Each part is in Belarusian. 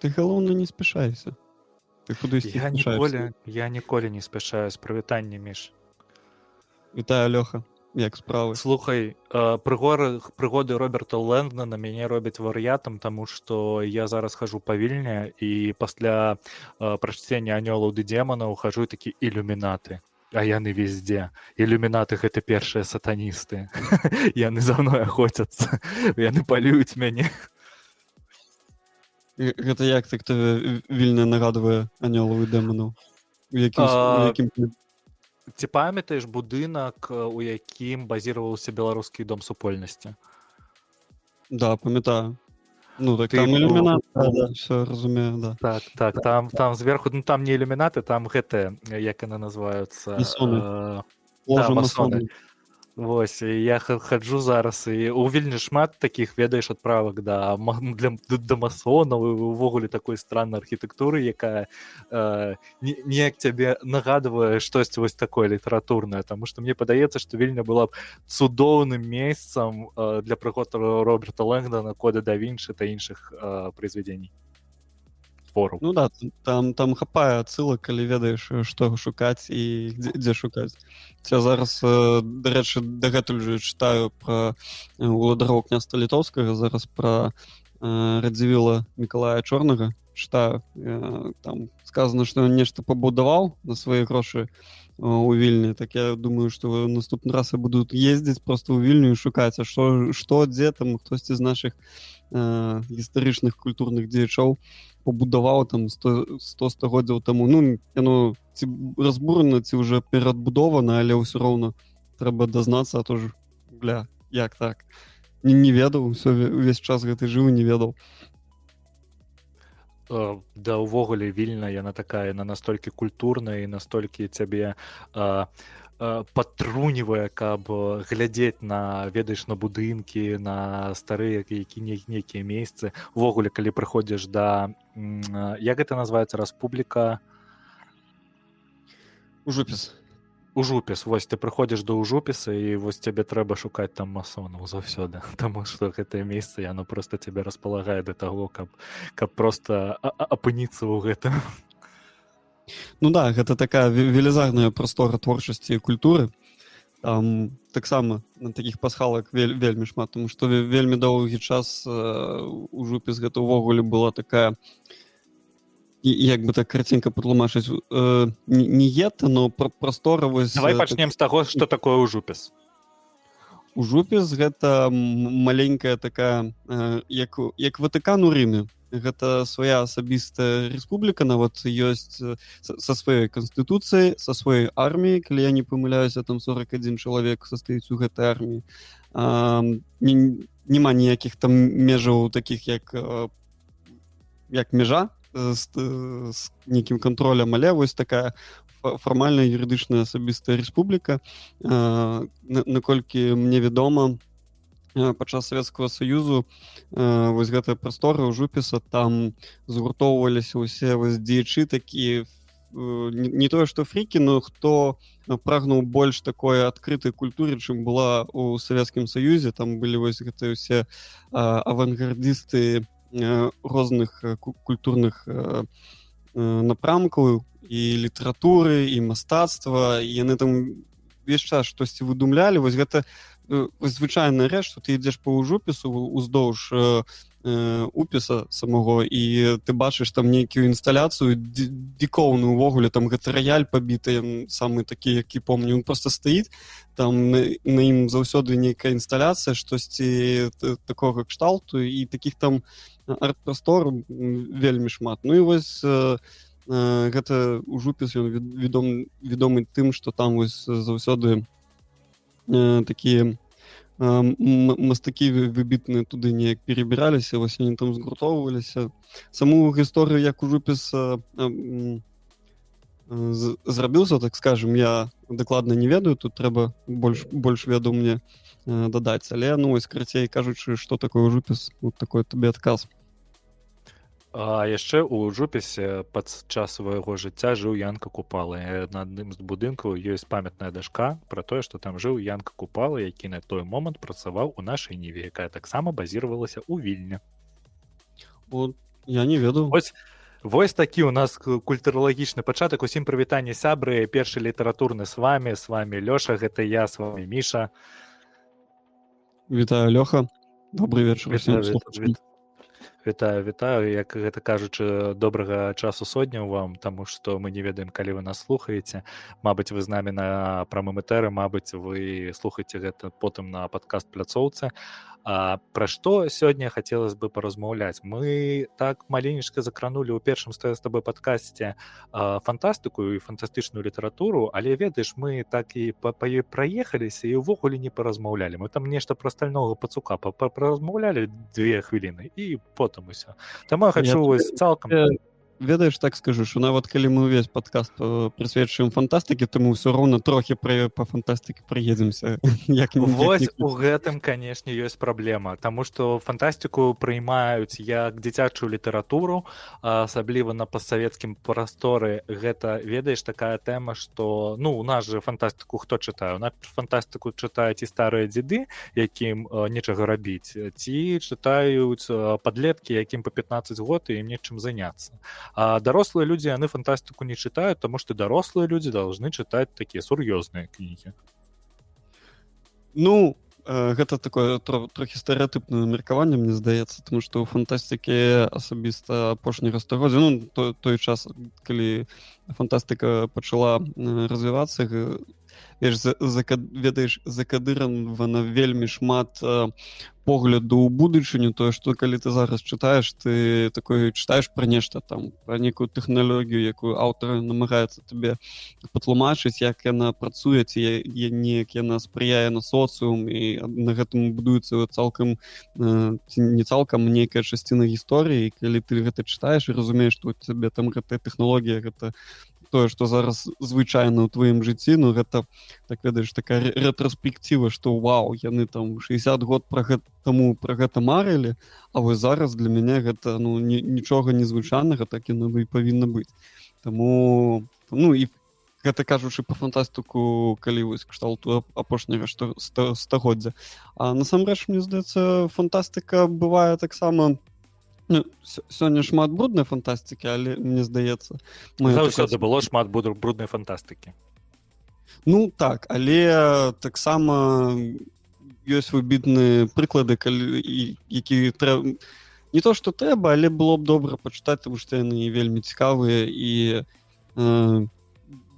ты галоўна не спяшайся ты кудысьці я спяшаешся. ніколі я ніколі не спяшаю з прывітанне між вітаю лёха як справы слухай прыгоры прыгоды роберта лэндна на мяне робяць вар'ятам тому что я зараз хожу павільня і пасля прачцення анёлаў ды демонаў хожу такі ілюмінаты а яны везде. Ілюмінаты гэта першыя сатаністы яны за мной охотяцца яны палююць мяне гэта як так вільна нагадвае анёлавы дэману якім ці памятаеш будынак у якім базіраваўся беларускі дом супольнасці? Да памятаю. Ну так там ілюмінат да, да, все разумею да. Так так там там зверху ну там не ілюмінаты там гэтыя як яны называются э, да, Вось я хаджу зараз і у вельмі шмат такіх ведаеш адправак да для да масонаў увогуле такой страннай архітэктуры якая э, неяк цябе нагадвае штосьці вось такое літаратурнае Таму што мне падаецца што вельмі была б цудоўным месцам э, для прыготу роберта лэнгдана кода да вінчы та іншых э, произведзений твору ну да там там хапае адсылак калі ведаеш што шукаць і дзе, дзе шукаць я зараз дарэчы дагэтуль же чытаю про уладароў княста літоўскага зараз про радзівіла мікалая чорнага чытаю там сказано што нешта пабудаваў на свае грошы у вільні так я думаю што наступны раз я будуць ездзіць просто ў вільню шукаць а што што дзе там хтосьці з наших гістарычных культурных дзеячоў пабудаваў там 100 стагоддзяў таму. Ну яно ці разбурана ці уже перадбудована але ўсё роўна трэба дазнацца то ж бля як так? Не, не ведаў все увесь час гэты жыў не ведаў. Да увогуле вільна яна такая на настолькі культурная і настолькі цябе а, падтрунівае каб глядзець на ведаеш на будынкі на старыя які не нейкія месяцы. Увогуле калі прыходзіш да. Як гэта называется? Рэспубліка ужупіс ужупіс вось ты прыходзіш да ўжупіса і вось цябе трэба шукаць там масонаў заўсёды Таму што гэтае месца яно просто цябе располагае да таго каб каб просто апыніцца ў гэтым Ну да гэта такая велізарная прастора творчасці і культуры. Там таксама на такіх пасхалак вель, вельмі шмат тому што вельмі доўгі час э, у жупіс гэта ўвогуле была такая як бы так карцінка патлумачыць э, не ета но пра прастора вось давай пачнем так... з таго што такое ў жупіс у жупіс гэта маленькая такая э, як як ватыкан у рыме гэта свая асабістая рэспубліка нават ёсць са сваёй канстытуцыяй са сваёй арміяй калі я не памыляюся там 41 чалавек састаюць у гэтай арміі няма ніякіх там межаў таких як як межа з, з нейкім контролем але вось такая фармальная юрыдычная асабістая рэспубліка наколькі мне вядома то падчас савецкага саюзу вось гэтая прастора ў жупіса там згуртоўваліся ўсе вось дзеячы такі не тое што фрікі но хто прагнуў больш такой адкрытай культуры чым была у савецкім саюзе. Там былі вось гэтыя ўсе авангардысты розных культурных напрамкаў і літаратуры і мастацтва. Яны там весь час штосьці выдумлялі. Вось гэта Э, звычайная рэч ты ідзеш по ўжупісу уздоўж э, э, упіса самого і ты бачыш там нейкую інсталяцыю дзікоўную увогуле там гэты раяль пабіты самы такі які помню он просто стаіць там на, на ім заўсёды нейкая інсталяцыя штосьці такога кшталту і таких там арт-прастор вельмі шмат. Ну і вось э, гэта ўжупіс ён вядом вядомы тым что там вось заўсёды э, такія мастакі выбітныя туды неяк перебіраліся вось они там згуртоўваліся саму гісторыю як ужупіс зрабіўся так скажем я дакладна не ведаю тут трэба больш больш веду мне дадаць але ну вось карацей кажучы что такое жупіс вот такой табе адказ А яшчэ ў жупісе падчас свайго жыцця жыў янка купалы на адным з будынкаў ёсць памятная дашка пра тое што там жыў янка купала які на той момант працаваў у нашай ніве якая таксама базіравалася ў вільня вот я не ведаю ось Вось такі у нас культуралагічны пачатак. Усім прывітанне сябры першы літаратурны с вами с вами лёша гэта я с вами міша. Вітаю лёха. Добрый вечар вітаю вітаю. Як гэта кажучы добрага часу сотняў вам таму што мы не ведаем калі вы нас слухаеце. Мабыць вы з намі на прамым этэры Мабыць вы слухаце гэта потым на падкаст пляцоўцы А пра што сёння хацелось бы паразмаўляць мы так маленечка закранули ў першым стае з табой падкасці фантастыку і фантастычную літаратуру але ведаеш мы так і па ёй праехаліся і ўвогуле не паразмаўлялі мы там нешта пра стальнога пацука паразмаўлялі две хвіліны і потым усё там хочу цалкам ведаеш так скажу що нават калі мы увесь падкаст э, прысвечваем фантастыкі то мы ўсё роўна трохі пра па фантастыкі прыедземся як у гэтым канешне ёсць праблема Таму што фантастыку прыймаюць як дзіцячую літаратуру асабліва на пастсавецкім прасторы гэта ведаеш такая тэма што ну у нас же фантастыку хто чытаю на фантастыку чытаюць і старыя дзеды якім нечага рабіць ці чытаюць падлеткі якім по 15 год і ім нечым заняться а дарослыя людзі яны фантастыку не чытаюць таму што дарослыя людзі должны чытаць такія сур'ёзныя кнігі ну гэта такое трохі стэеатыпнае меркаванне мне здаецца тому што ў фантастыкі асабіста апошняга стагоддзя ну той, той час калі фантастыка пачала развівацца ведаеш закадыравана вельмі шмат погляду ў будучыню. Тое што калі ты зараз чытаеш ты такой чытаеш пра нешта там пра некую тэхналогію якую аўтар намагаецца табе патлумачыць як яна працуе ці неяк яна спрыяе на соцыум і на гэтым будуецца цалкам не цалкам нейкая часціна гісторыі. Калі ты гэта чытаеш і разумееш што цябе там гэтая тэхналогія гэта тое што зараз звычайна ў тваім жыцці ну гэта так ведаеш такая рэтраспектыва што вау яны там 60 год пра гэта таму пра гэта марылі А вось зараз для мяне гэта ну ні, нічога незвычайнага так яно бы і павінна быць. Таму ну і гэта кажучы по фантастыку калі вось кшталту апошняга што стагоддзя А насамрэч мне здаецца фантастыка бывае таксама у Ну, сёння шмат бруднай фантастыкі але мне здаецца заўсёды было шмат буду бруднай фантастыкі ну так але таксама ёсць выбітныя прыклады калі які трэба не то што трэба але было б добра пачытаць тому што яны вельмі цікавыя і э,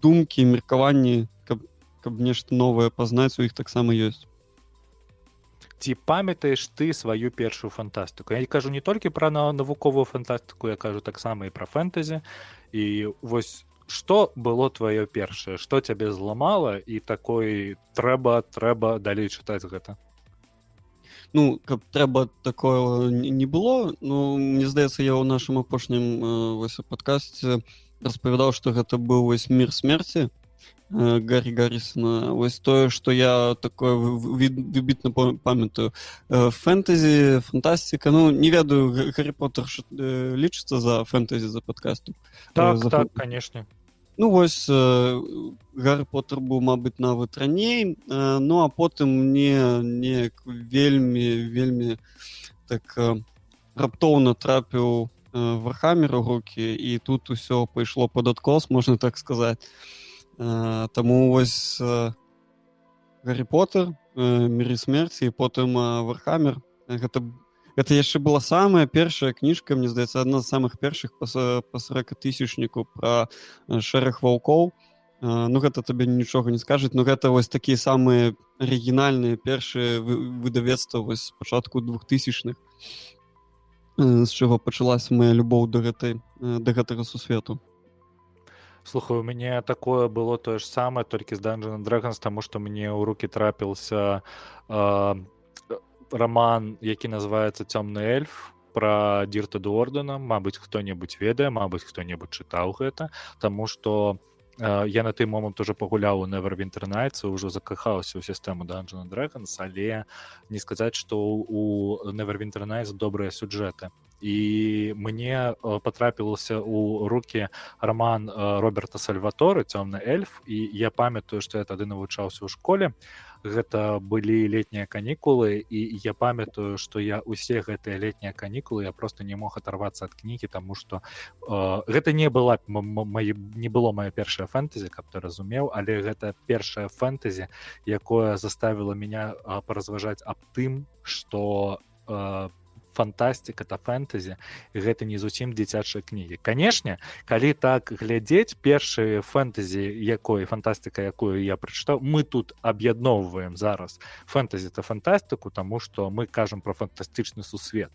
думкі меркаванні каб каб нешта новае пазнаць у іх таксама ёсць ці памятаеш ты сваю першую фантастыку? Я кажу не толькі пра на навуковую фантастыку я кажу таксама і пра фэнтэзі. І вось что было твоё першае? Что цябе зламала? І такой трэба трэба далей чытаць гэта. Ну каб трэба такое не было ну мне здаецца я ў нашым апошнім вось падкасці распавядаў што гэта быў вось мир смерти Э, гарри гаррисона вось тое что я такое выбітна памятаю э, фэнтэзі фантастика. Ну не ведаю гарри поттер э, лічыцца за фэнтэзі за подкасту так, за так конечно. Ну вось гарри поттер быў мабыць нават раней ну а потым мне не вельмі вельмі так раптоўна трапіў вархамеру руки і тут усё пайшло под адкос можна так сказать Таму вось Гаррі Поттер міры смерці потым вархамер гэта гэта яшчэ была самая першая кніжка мне здаецца адна з самых першых па 40 тысячніку пра шэраг ваўкоў ну гэта табе нічога не скажуць но гэта вось такія самыя арыгінальныя першыя выдавецтва вось пачатку двухтысячных з чаго пачалася моя любоў да гэтай да гэтага сусвету слухай у мяне такое было тое ж самае толькі з данжан дрэгонс таму што мне ў руки трапіўся э, роман які называется цёмны эльф про дирта дуордена. Мабыць хто-небудзь ведае Мабыць хто-небудзь чытаў гэта Таму что э, я на той момант уже пагуляў у never інтэрнайце ўжо закахаўся ў сістэму данжана дрэгонс але не сказаць што у never інтэрнайз добрыя сюджэты і мне патрапілася ў руки роман роберта сальваторы цёмны эльф і я памятаю што я тады навучаўся ў школе. Гэта былі летнія канікулы і я памятаю што я усе гэтыя летнія канікулы я просто не мог оторвацца ад кнігі тому что э, гэта не была мае не было маё першае фэнтэзі каб ты разумеў але гэта першае фэнтэзі якое заставіла меня паразважаць аб тым что э, фантастика это фэнтэзі гэта не зусім дзіцячыя кнігі. Канешне калі так глядзець першыя фэнтэзі якой фантастыка якую я прачытаў мы тут аб'ядноўваем зараз фэнтэзі то фантастыку тому что мы кажам про фантастычны сусвет.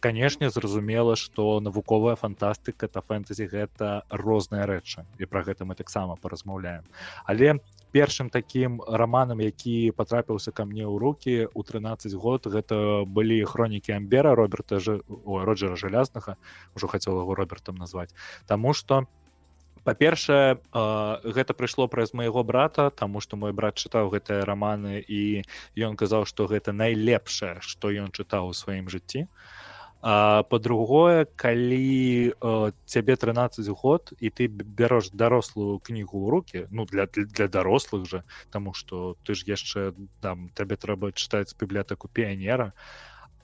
Канешне зразумела что навуковая фантастыка это фэнтэзі гэта розныя рэчы і про гэта мы таксама паразмаўляем. Але першым таким романам які потрапіўся ко мне ў руки у 13 год гэта былі хронікі амбера роберта же роджера жалязнага ужо хацела его робертам назваць. Тому что па-першае гэта прыйшло праз майго брата тому что мой брат чытаў гэтыя романы і ён казаў что гэта найлепшае что ён чытаў у сваім жыцці. а А по-другое калі э, цябе 13 год і ты бярош дарослую кнігу ў руки ну для для дарослых же тому что ты ж яшчэ там табе трэба чытаць бібліятэку піянера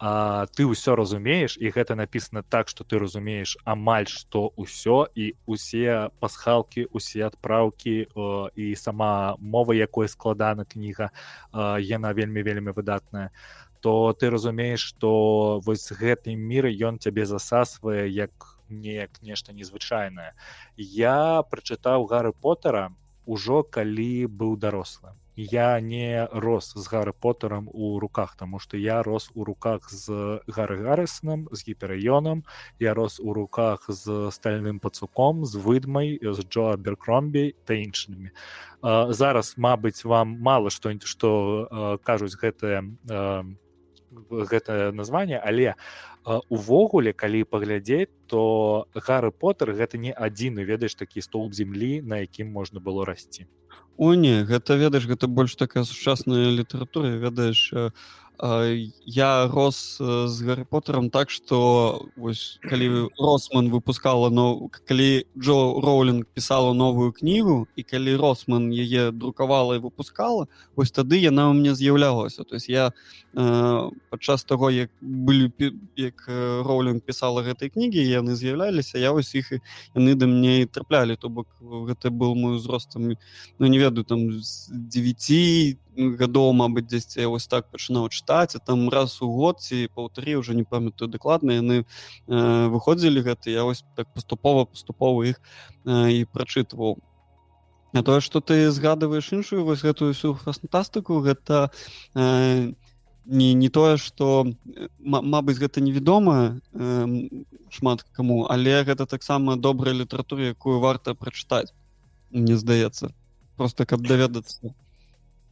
а ты ўсё разумееш і гэта написано так что ты разумееш амаль что ўсё і усе пасхалки усе адпраўкі і сама мова якой складана кніга э, яна вельмі вельмі выдатная. то то ты разумееш што вось гэтым міры ён цябе засасвае як неяк нешта незвычайнае. Я прачытаў гары поттера ужо калі быў дарослы я не рос з гары поттером у руках тому что я рос у руках з гары гарысным з гіперыёнам я рос у руках з стальным пацуком з выдмай з джо беркромбі та іншымі. Зараз мабыць вам мало што што кажуць гэтыя гэтае название але увогуле калі паглядзець то гары поттер гэта не адзіны ведаеш такі столб землі на якім можна было расці. О не гэта ведаеш гэта больш такая сучасная літаратура ведаеш а я рос з гарри поттером так что вось калі росман выпускала но калі джо роулинг писала новую кнігу і калі росман яе друкавала і выпускала вось тады яна у мне з'яўлялася. То есть я э, падчас того як былі як роулинг писала гэтай кнігі яны з'яўляліся я вось іх яны да мне траплялі. То бок гэта был мой узростам ну не ведаю там з 9 гадоў мабыць дзесьці вось так пачынаў чытаць там раз у год ці паўтары ўжо не памятаю дакладна яны э, выходзілі гэта я вось так паступова паступова іх э, і прачытваў а тое што ты згадваеш іншую вось гэтую всю фантастыку гэта э, не не тое што мабыць гэта невядома э, шмат каму але гэта таксама добрая літаратура якую варта прачытаць мне здаецца просто каб даведацца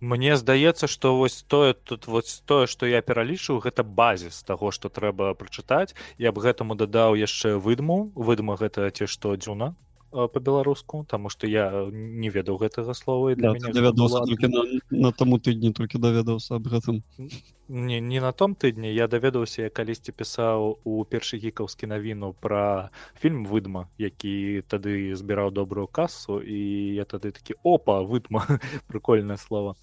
Мне здаецца што вось тое тут вось тое што я пералічыў гэта базіс таго што трэба прачытаць. Я б гэтаму дадаў яшчэ выдму. Выдма гэта ці што дзюна по-беларуску тому что я не ведаў гэтага слова для да, давядаўся на, на таму тыдні толькі даведаўся аб гэтым не не на том тыдні я даведаўся я калісьці пісаў у першы гікаўскі навіну пра фільм выдма які тады збіраў добрую касу і я тады такі опа выдма прикольнае слово.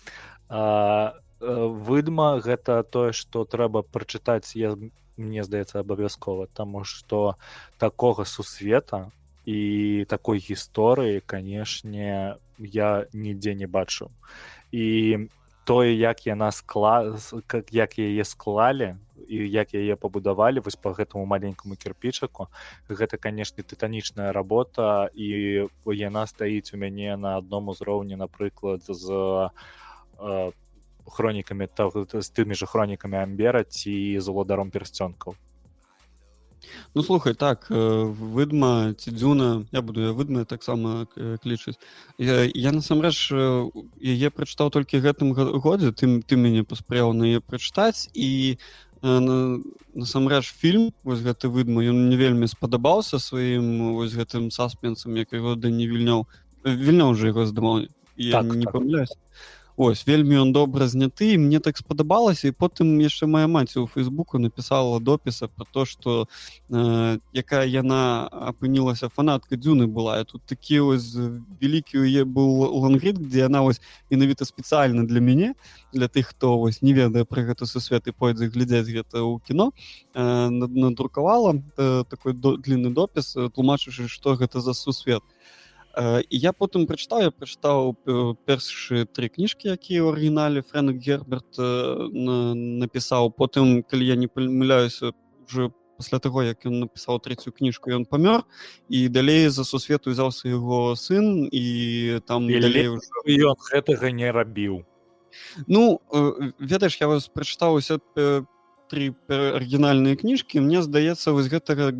А, выдма гэта тое што трэба прачытаць я мне здаецца абавязкова таму што такога сусвета і такой гісторыі канешне я нідзе не бачу. І тое як яна скла как як яе склалі і як яе пабудавалі вось по гэтаму маленькаму кірпічаку гэта канешне тытанічная работа і яна стаіць у мяне на адном узроўні напрыклад з э, хронікамі з тымі ж хронікамі амбера ці з уладаром персцёнкаў Ну слухай так выдма ці дзюна я буду я выдма таксама клічыць я, я насамрэч яе прачытаў толькі гэтым годзе тым ты мяне паспрыяў на яе прачытаць і насамрэч фільм вось гэты выдма ён не вельмі спадабаўся сваім вось гэтым саспенсам як яго да не вільняў вільняў уже яго здымаў я так, не так. памыляюсь ось вельмі ён добра зняты мне так спадабалася і потым яшчэ моя маці ў фейсбуку написала допіса про то что э, якая яна апынілася фанатка дзюны была. Тут такі ось вялікі е был лангрид где яна вось менавіта спецыяльна для мяне для тых хто вось не ведае про гэта сусвет і пойдзе глядзець гэта ў кіно э, надрукавала э, такой до, длинны допіс тлумачышы что гэта за сусвет і я потым прачытаў я прачытаў першы тры кніжкі якія ў арыгінале фрэнк герберт напісаў потым калі я не памыляюся уже пасля таго як ён напісаў трэцюю кніжку ён памёр і далей за сусвету узяўся яго сын і там ён гэтага не рабіў ну ведаеш я вас прачытаўся тры арыгінальныя кніжкі мне здаецца вось гэтага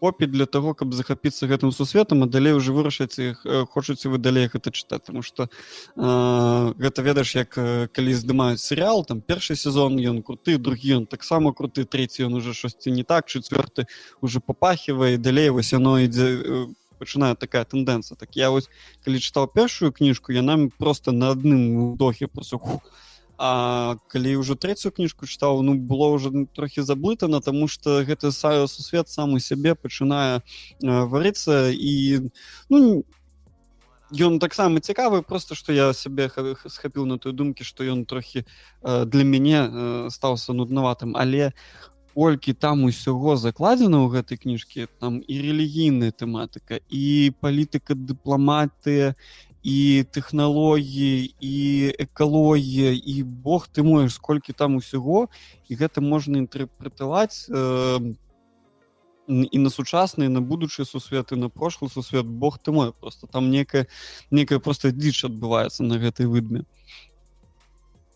копій для того каб захапіцца гэтым сусветам а далей уже вырашаць іх хочаце вы далей гэта чытаць. Тому что э, гэта ведаеш як калі здымаюць серыал там першы сезон ён круты другі ён таксама круты третий ён уже штосьці не так четверты уже папахивае далей вось яно ідзе пачынае такая тэндэнцыя. Так я вось калі чытаў першую кніжку яна просто на адным дохе просто ху, А калі ўжо трэцюю кніжку чытаў ну было ўжо трохі заблытана тому что гэты са сусвет сам у сябе пачынае варыцца і ну ён таксама цікавы просто что я сябе схапіў на той думкі что ён трохі для мяне стаўся нуднаватым. Але колькі там усяго закладзена ў гэтай кніжкі там і рэлігійная тэматыка і палітыка дыпламатыя і тэхналогіі і экалогія і Бог ты можаш сколькі там усяго і гэта можна інтэрпрэтаваць э, і на сучасны на будучы сусветы на прошлы сусвет. Бог ты мой просто там некая некая просто дзіч адбываецца на гэтай выдме.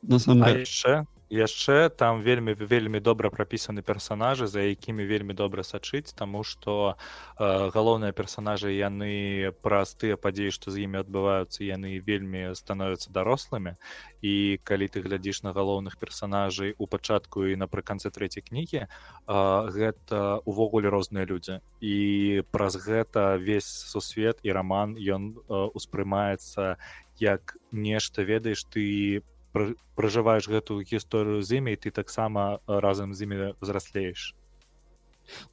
На самом яшчэ яшчэ там вельмі вельмі добра прапісаны персонажы за якімі вельмі добра сачыць таму што э, галоўныя персонажы яны праз тыя падзеі што з імі адбываюцца яны вельмі становятся дарослымі. І калі ты глядзіш на галоўных персонажай у пачатку і напрыканцы трэцяй кнігі э, гэта увогуле розныя людзі. І праз гэта весь сусвет і роман ён э, успрымаецца як нешта ведаеш ты по пражываеш гэтую гісторыю з імі ты таксама разам з імі взраслееш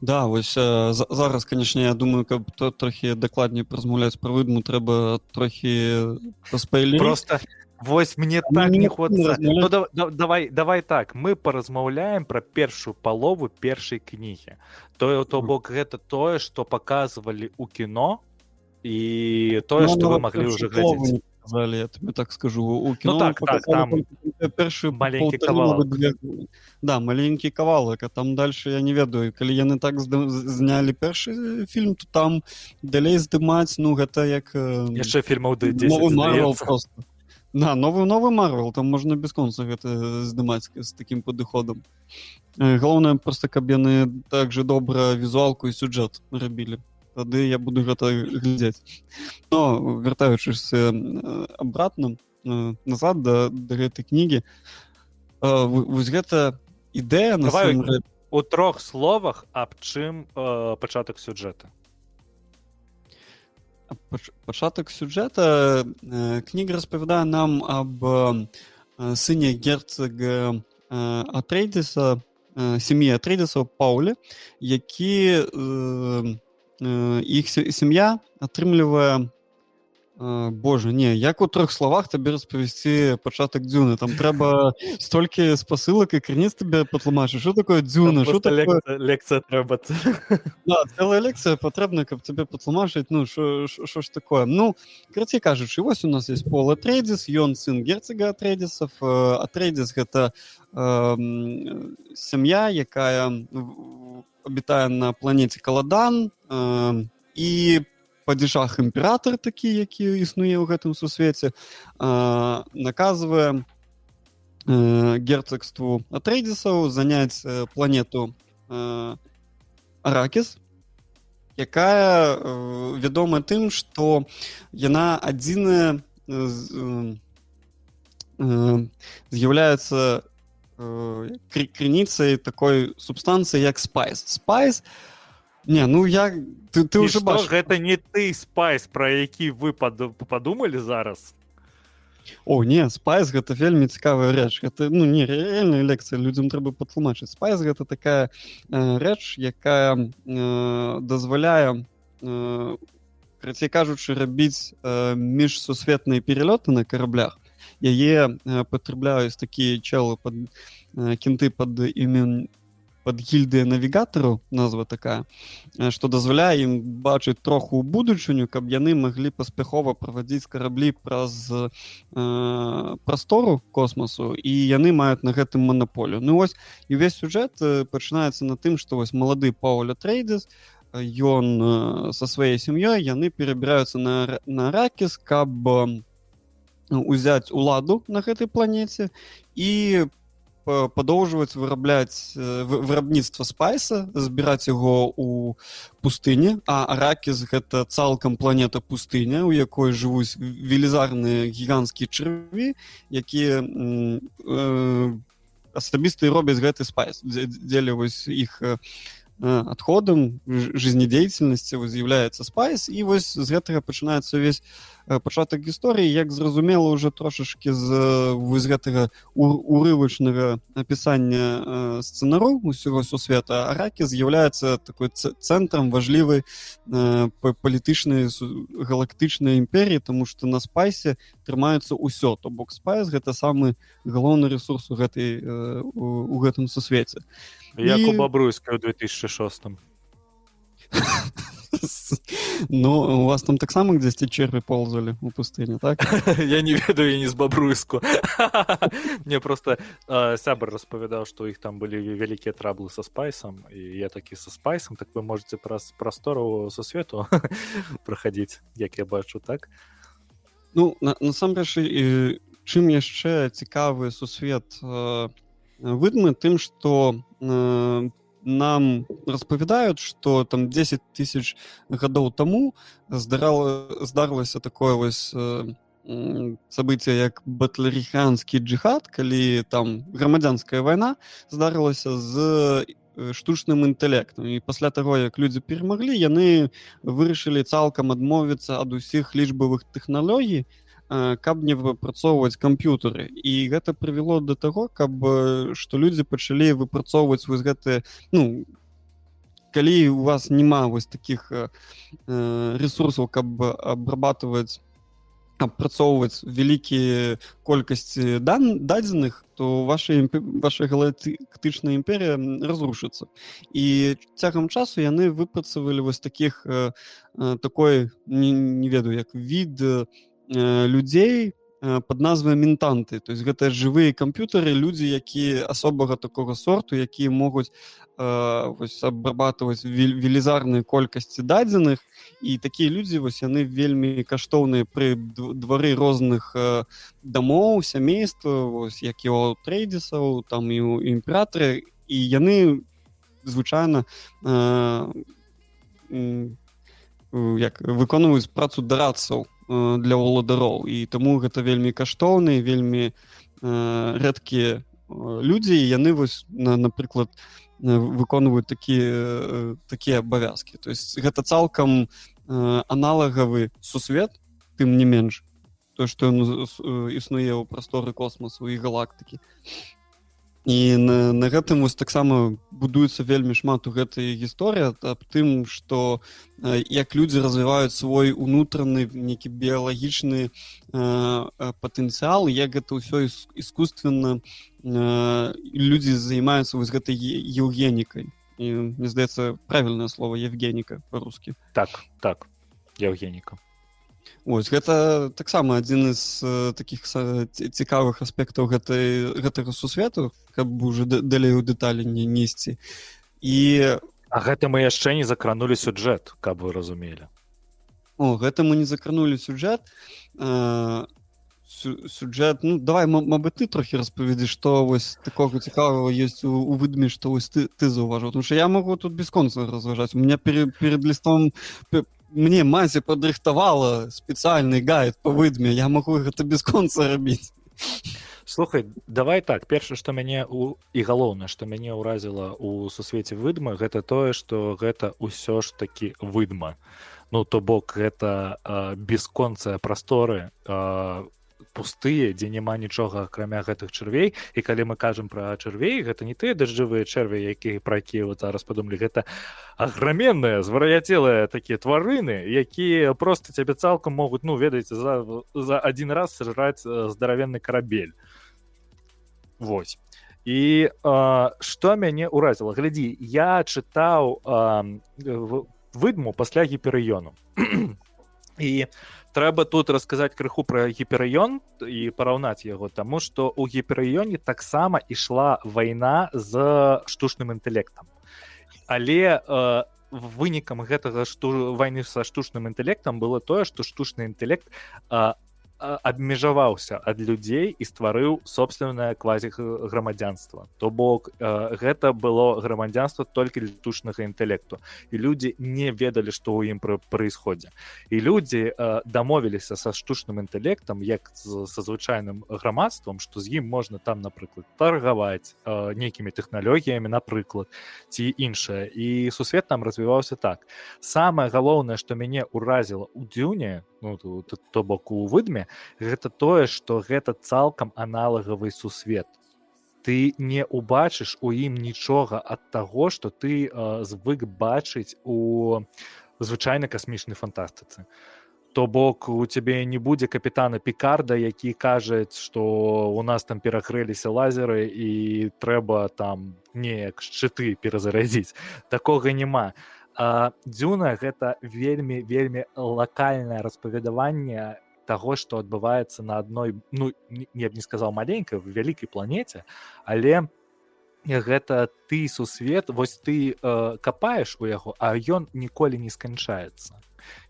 да вось э, зараз канешне я думаю каб то трохі дакладней празмаўляць пра выдму трэба трохі паспайлі просто Вось мне так не хочется ну, да, да, давай давай так мы паразмаўляем пра першую палову першай кнігі. Тое то бок гэта тое што паказвалі ў кіно і тое што ну, вы маглі ўжо глядзець сказали я тебе так скажу у кино ну, так, так, там першы маленький кавалок да маленькі кавалак а там дальше я не ведаю. Калі яны так знялі першы фільм то там далей здымаць ну гэта як яшчэ фільмаў просто. На новы новы марвел там можна бясконца гэта здымаць з таким падыходам галоўнае просто каб яны так же добра візуалку і сюджэт рабілі тады я буду гэта глядзець. Но вяртаючыся обратно назад да, да гэтай кнігі вось гэта ідэя на у трох словах аб чым э, пачатак сюджэта пачатак сюджэта э, кніга распавядае нам аб сыне герцага атрейдзіса сям'і атрейдзісаў пауле які э, іх сям'я атрымлівае Боже не як у трох словах табе распавесці пачатак дзюны. Там трэба столькі спасылак і крыніц табе патлумачыш что такое дзюна? Что такое... лекцыя трэба да, целая лекцыя патрэбна каб тебе патлумачыць ну що ж такое? Ну краці кажучы вось у нас есть пола трейдзіс ён сын герцага атрейдзісов атрейдзіс гэта э, сям'я якая в обітае на планеце каладан э, і падзяжах імператор такі які існуе ў гэтым сусвеце э, наказвае э, герцагству атрейдзісаў заняць э, планету э, аракіс якая э, вядома тым што яна адзіная э, э, з'яўляецца Э, крыніцай такой субстанцыі як спайс. Спайс? Не ну я ты, ты уже бачыш гэта не ты спайс про які вы пад, подумали зараз? О не спайс гэта вельмі цікавая рэч гэта ну не рэальная лекцыя людзям трэба патлумачыць спайс гэта такая э, рэч якая э, дазваляе э, крацей кажучы рабіць э, міжсусветныя пералёты на караблях яе э, патрабляюць такія челы под э, кенты под імен под гільдыя навігатару назва такая што дазваляе ім бачыць троху ў будучыню каб яны маглі паспяхова правадзіць караблі праз э, прастору космосу і яны маюць на гэтым манаполю. Ну вось і увесь сюжэт пачынаецца на тым што вось малады пауля трейдес ён со сваёй сям'ёй яны перабіраюцца на на ракіс каб узяць уладу на гэтай планеце і падоўжваць вырабляць вырабніцтва спайса збіраць яго у пустыне а аракіз гэта цалкам планета пустыня у якой жывуць велізарныя гіганцкія чырві якія э, асабістыя робяць гэты спайс дзеля вось іх адходам жизнедзейнасці з'яўляецца спайс і вось з гэтага пачынаецца увесь Э, пачатак гісторыі як зразумела уже трошашки з вось гэтага урывачнага апісання э, сцэнароў усяго сусвета аракі з'яўляецца такой цэнтрам важлівай э, палітычнай галактычнай імперіі тому что на спайсе трымаецца ўсё то бок спайс гэта самы галоўны ресурс у гэтай у гэтым сусвеце як у бабруйска ў 2006 Ну у вас там таксама дзесьці черві ползалі у пустыне так? Я не ведаю не з бабруйску мне просто сябр распавядаў што іх там былі вялікія траблы са спайсам і я такі са спайсам так вы можете праз прастору са свету праходзіць як я бачу так? Ну насамрэч і чым яшчэ цікавы сусвет выдмы тым што по нам распавядаюць что там 10 тысяч гадоў таму здарала здарылася такое вось э, событие як батлериханскі джихад калі там грамадзянская вайна здарылася з э, штучным інтэлектам і пасля таго як людзі перамаглі яны вырашылі цалкам адмовіцца ад усіх лічбавых тэхналогій каб не выпрацоўваць камп'ютары. І гэта прывяло да таго каб што людзі пачалі выпрацоўваць вось гэты ну калі у вас няма вось таких э, ресурсаў каб абрабатываць апрацоўваць вялікія колькасці дан дадзеных то ваша ваша галактычная імперія разрушыцца. І цягам часу яны выпрацавалі вось таких э, такой не, не ведаю як від Э, людзей э, под назвай ментанты то есть гэта жывыя камп'ютары людзі якія асобага такога сорту якія могуць э, абрабатываць велізарныя колькасці дадзеных. І такія людзі вось яны вельмі каштоўныя пры двары розных э, дамоў сямейства як его трейдзісаў там і у імператоры і яны звычайна э, як выконваюць працу дарадцаў. Э, для ўладароў і таму гэта вельмі каштоўныя вельмі э, рэдкія э, людзі. Яны вось на напрыклад выконваюць такія такія абавязкі. То есть гэта цалкам аналагавы сусвет тым не менш то што ён існуе ў прасторы космасу і галактыкі і на, на гэтым вось таксама будуецца вельмі шмат у гэтай гісторыі аб тым што як людзі развіваюць свой унутраны нейкі біялагічны э, патэнцыял як гэта ўсё искусственно э, людзі займаюцца вось гэтай еўгенікай. І мне здаецца правільнае слово евгеніка по-рускі так так евгеніка Ось гэта таксама адзін з э, таких цікавых аспектаў гэтай гэтага сусвету каб уже далей у дэталі не несці і А гэта мы яшчэ не закранули сюджэт каб вы разумелі. О гэта мы не закранули сюджэт. Э, сюджэт ну давай Мабыць ты трохі распавядзі што вось такога цікавого есть у, у выдме што вось ты ты заўважыў. Тому что я могу тут бесконца разважаць у меня перед перед лістом мне мазе падрыхтавала спецыяльны гайд по выдме. Я могу гэта бесконца рабіць слухай давай так. Перша што мяне у і галоўна што мяне ўразіла у сусвеце выдма гэта тое што гэта ўсё ж такі выдма ну то бок гэта бесконцыя прасторы пустыя дзе няма нічога акрамя гэтых чырвей і калі мы кажам пра чырвей гэта не тыя дажджавыя чэрві якія пра якія вот зараз падумалі гэта аграменныя звар'яцелыя такія тварыны якія просто цябе цалкам могуць ну ведаеце за за адзін раз сажраць здаравенны карабель. Вось. І што мяне ўразіла? Глядзі я чытаў выдму пасля гіперыёну. І трэба тут расказаць крыху пра гіперыён і параўнаць яго таму што ў гіперыёне таксама ішла вайна з штучным інтэлектам. Але э, вынікам гэтага шту вайны са штучным інтэлектам было тое што штучны інтэлект э, абмежаваўся ад людзей і стварыў собственное квазі грамадзянства то бок гэта было грамадзянства толькі летушнага інтэлекту і людзі не ведалі што ў ім происходзе і людзі дамовіліся са штучным інтэлектам як са звычайным грамадствам што з ім можна там напрыклад таргаваць нейкімі тэхналогіямі напрыклад ці іншае і сусвет там развіваўся так. Самае галоўнае што мяне ўразіла у дзюне ну, то, бок у выдме гэта тое што гэта цалкам аналагавы сусвет. Ты не убачыш у ім нічога ад таго што ты э, звык бачыць у звычайна касмічнай фантастыцы. То бок у цябе не будзе капітана пікарда які кажаць што у нас там перагрэліся лазеры і трэба там неяк шчыты перазарадзіць. Такога няма дзюна гэта вельмі вельмі лакальнае распавядаванне таго што адбываецца на адной ну я б не сказаў маленькай вялікай планеце але гэта ты сусвет вось ты э, капаеш у яго а ён ніколі не сканчаецца.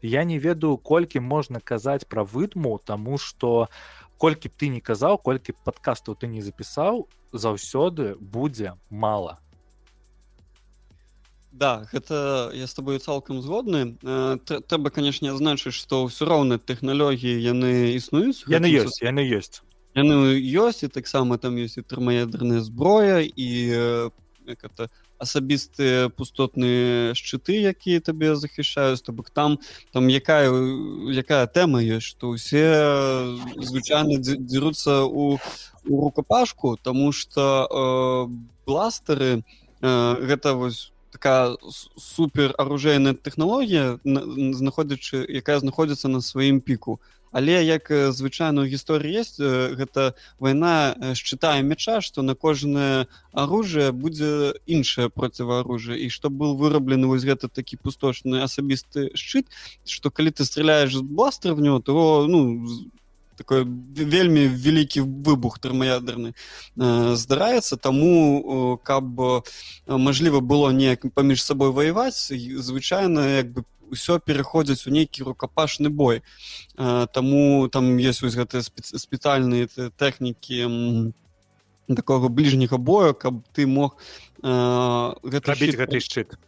Я не ведаю колькі можна казаць пра выдму таму што колькі б ты не казаў колькі падкастаў ты не запісаў заўсёды будзе мала Да гэта я с тобой цалкам згодны. Э, трэба канешне адзначыць што ўсё роўна тэхналогіі яны існуюць яны ёсць яны ёсць. Яны ёсць і таксама там ёсць і тэрмаядерная зброя і это асабістыя пустотныя шчыты якія табе захішаюць то бок там там якая якая тэма ёсць што ўсе звычайна дзеруцца у, у рукапашку тому что э, бластары э, гэта вось такая супер оружейная тэхналогія знаходзячы якая знаходзіцца на сваім піку. Але як звычайную гісторыю есть гэта вайна считаем мяча что на кожнае оружие будзе іншае процівааружжа і што был выраблены вось гэта такі пусточны асабісты шчыт что калі ты стреляешь бластер в него то ну такой вельмі вялікі выбух тэрмаядерны э, здараецца таму каб мажліва было неяк паміж сабой ваяваць звычайна як бы ўсё пераходзіць у нейкі рукапашны бой. Э, таму там есть вось гэтыя спецыяльныя тэхнікі такого бліжняга бою каб ты мог э, гэта гэты шчыт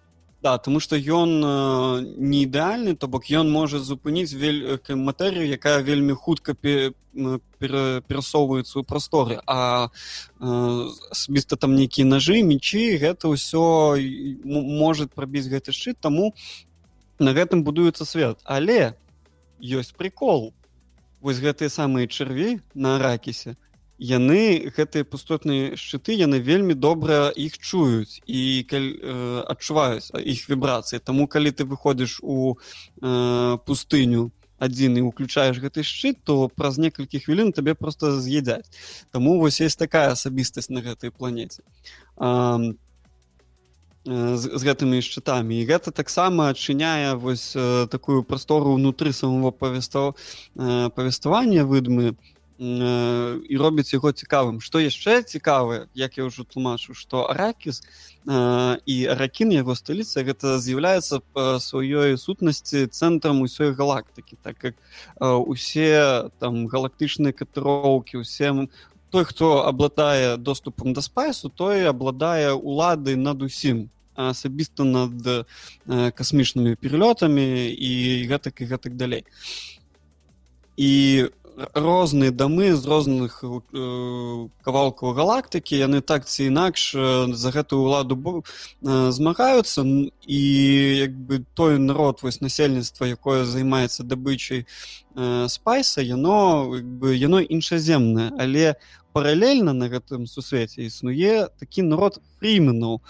Да, тому што ён э, не ідэальны то бок ён можа зупыніць вель... матэрыю якая вельмі хутка перасоўваецца ў прасторы а асабіста там нейкія нажы мечы гэта ўсё можа прабіць гэты шчыт таму на гэтым будуецца свет але ёсць прикол вось гэтыя самыя чырві на ракісе яны гэтыя пустотныя шчыты яны вельмі добра іх чуюць і каль, э, адчуваюць іх вібрацыі. Таму калі ты выходзіш у э, пустыню адзін і уключаеш гэты шчыт то праз некалькі хвілін табе просто з'едзяць. Таму вось есть такая асабістасць на гэтай планеце. А, з, з гэтымі шчытамі. І гэта таксама адчыняе вось э, такую прастору ўнутры самого павестаў э, павеставання выдмы і робіць яго цікавым. Што яшчэ цікавы як я ўжо тлумачу што аракіс і ракін яго сталіца гэта з'яўляецца па сваёй сутнасці цэнтрам усёй галактыкі так как усе там галактычныя катыроўкі усе той хто абладае доступам да спайсу той абладае улады над усім асабіста над касмічнымі пералётамі і гэтак і гэтак далей. І розныя дамы з розных э, кавалкаў галактыкі. Яны так ці інакш за гэтую ўладу змагаюцца. І як бы той народ вось насельніцтва якое займаецца дабычай спайса яно бы яно іншаземнае. Але паралельна на гэтым сусвеце існуе такі народ фріменаў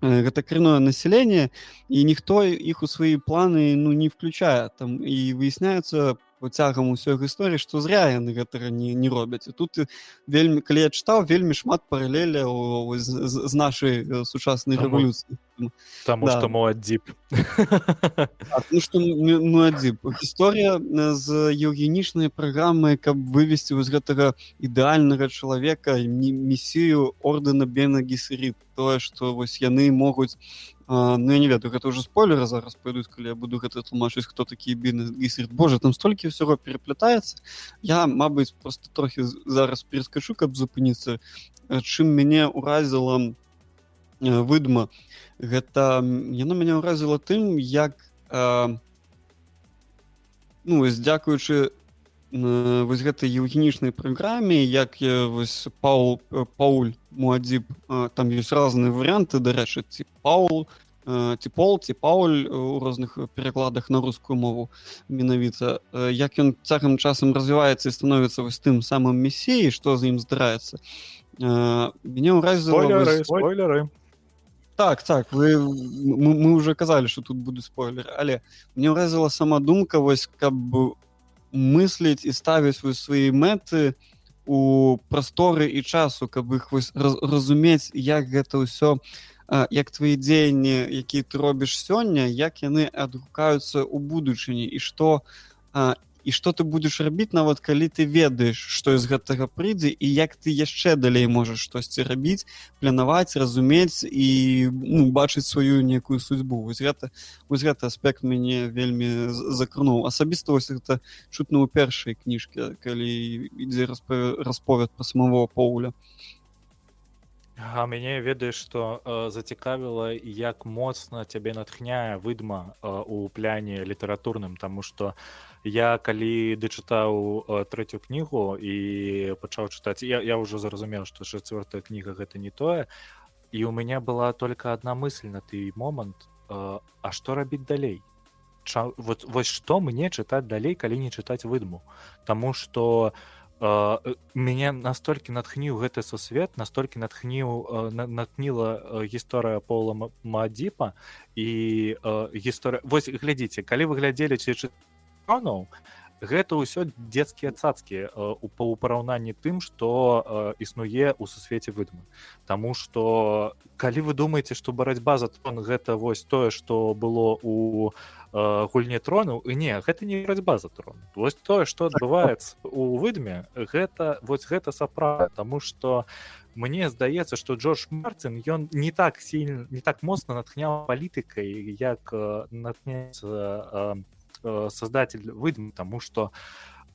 гэта крыное население і ніхто іх у свае планы ну не включае там і выясняецца цягам усёй гісторыі што зря яны гэтага не, не робяць і тут вельмі калі я чытаў вельмі шмат паралеля з, з, з нашай сучаснай рэвалюцыі Таму да. што моадзіп ну, што моадзіп гісторыя з еўгенічнай праграмы каб вывесці вось гэтага ідэальнага чалавека місію ордэна бена гісерит тое што вось яны могуць ну я не ведаю гэта ўжо спойлеры зараз пойдуць калі я буду гэта тлумачыць хто такі бізнес Боже там столькі ўсяго пераплятаецца я Мабыць просто трохі зараз перескачу каб запыніцца чым мяне ўразіла выдма гэта яно мяне ўразіла тым як э, ну дзякуючы вось гэтай еўгенічнай праграме як вось паул пауль муадзіб там ёсць разныя варианты дарэчы ці паул ці пол ці пауль у розных перакладах на рускую мову менавіта як ён цягам часам развіваецца і становіцца вось тым самым месеі што з ім здараецца. Мяне ўразілі спойлеры так так вы мы, мы уже казалі что тут буду спойлер але мне ўразіла сама думка вось каб мысліць і ставіць вы свае мэты у прасторы і часу каб іх вось разумець як гэта ўсё як твои дзеянні які ты робіш сёння як яны адгукаюцца ў будучыні і што і што ты будзеш рабіць нават калі ты ведаеш што з гэтага прыйдзе і як ты яшчэ далей можаш штосьці рабіць планаваць разумець і ну, бачыць сваю некую судьбу. Вось гэта вось гэты аспект мяне вельмі закрнуў асабіста вось гэта чутна ў першай кніжкі калі ідзе расповед па самого поуля А мяне ведаеш што э, зацікавіла як моцна цябе натхняе выдма э, у пляне літаратурным таму што я калі дачытаў э, трэцюю кнігу і пачаў чытаць я, я ўжо зразумеў што чацвёртая кніга гэта не тое. І у мяне была только одна мысль на ты момант э, А што рабіць далей? Ча, вот, вось што мне чытаць далей калі не чытаць выдму? Таму што Э, мяне настолькі натхніў гэты сусвет настолькі натхніў натхніла гісторыя пола мадзіпа і гісторыя вось глядзіце калі вы глядзелі чычыноў гэта ўсё дзецкія цацкі у па параўнанні тым што існуе ў сусвеце выдмы Таму што калі вы думаеце што барацьба за трон гэта вось тое што было у Э, гульне трону і не гэта не барацьба за трон. Вось тое што адбываецца у выдме гэта вось гэта сапра Таму што мне здаецца што Джордж Марцін ён не так сильно не так моцна натхняў палітыкай як э, натхняецца э, создатель выдм тому что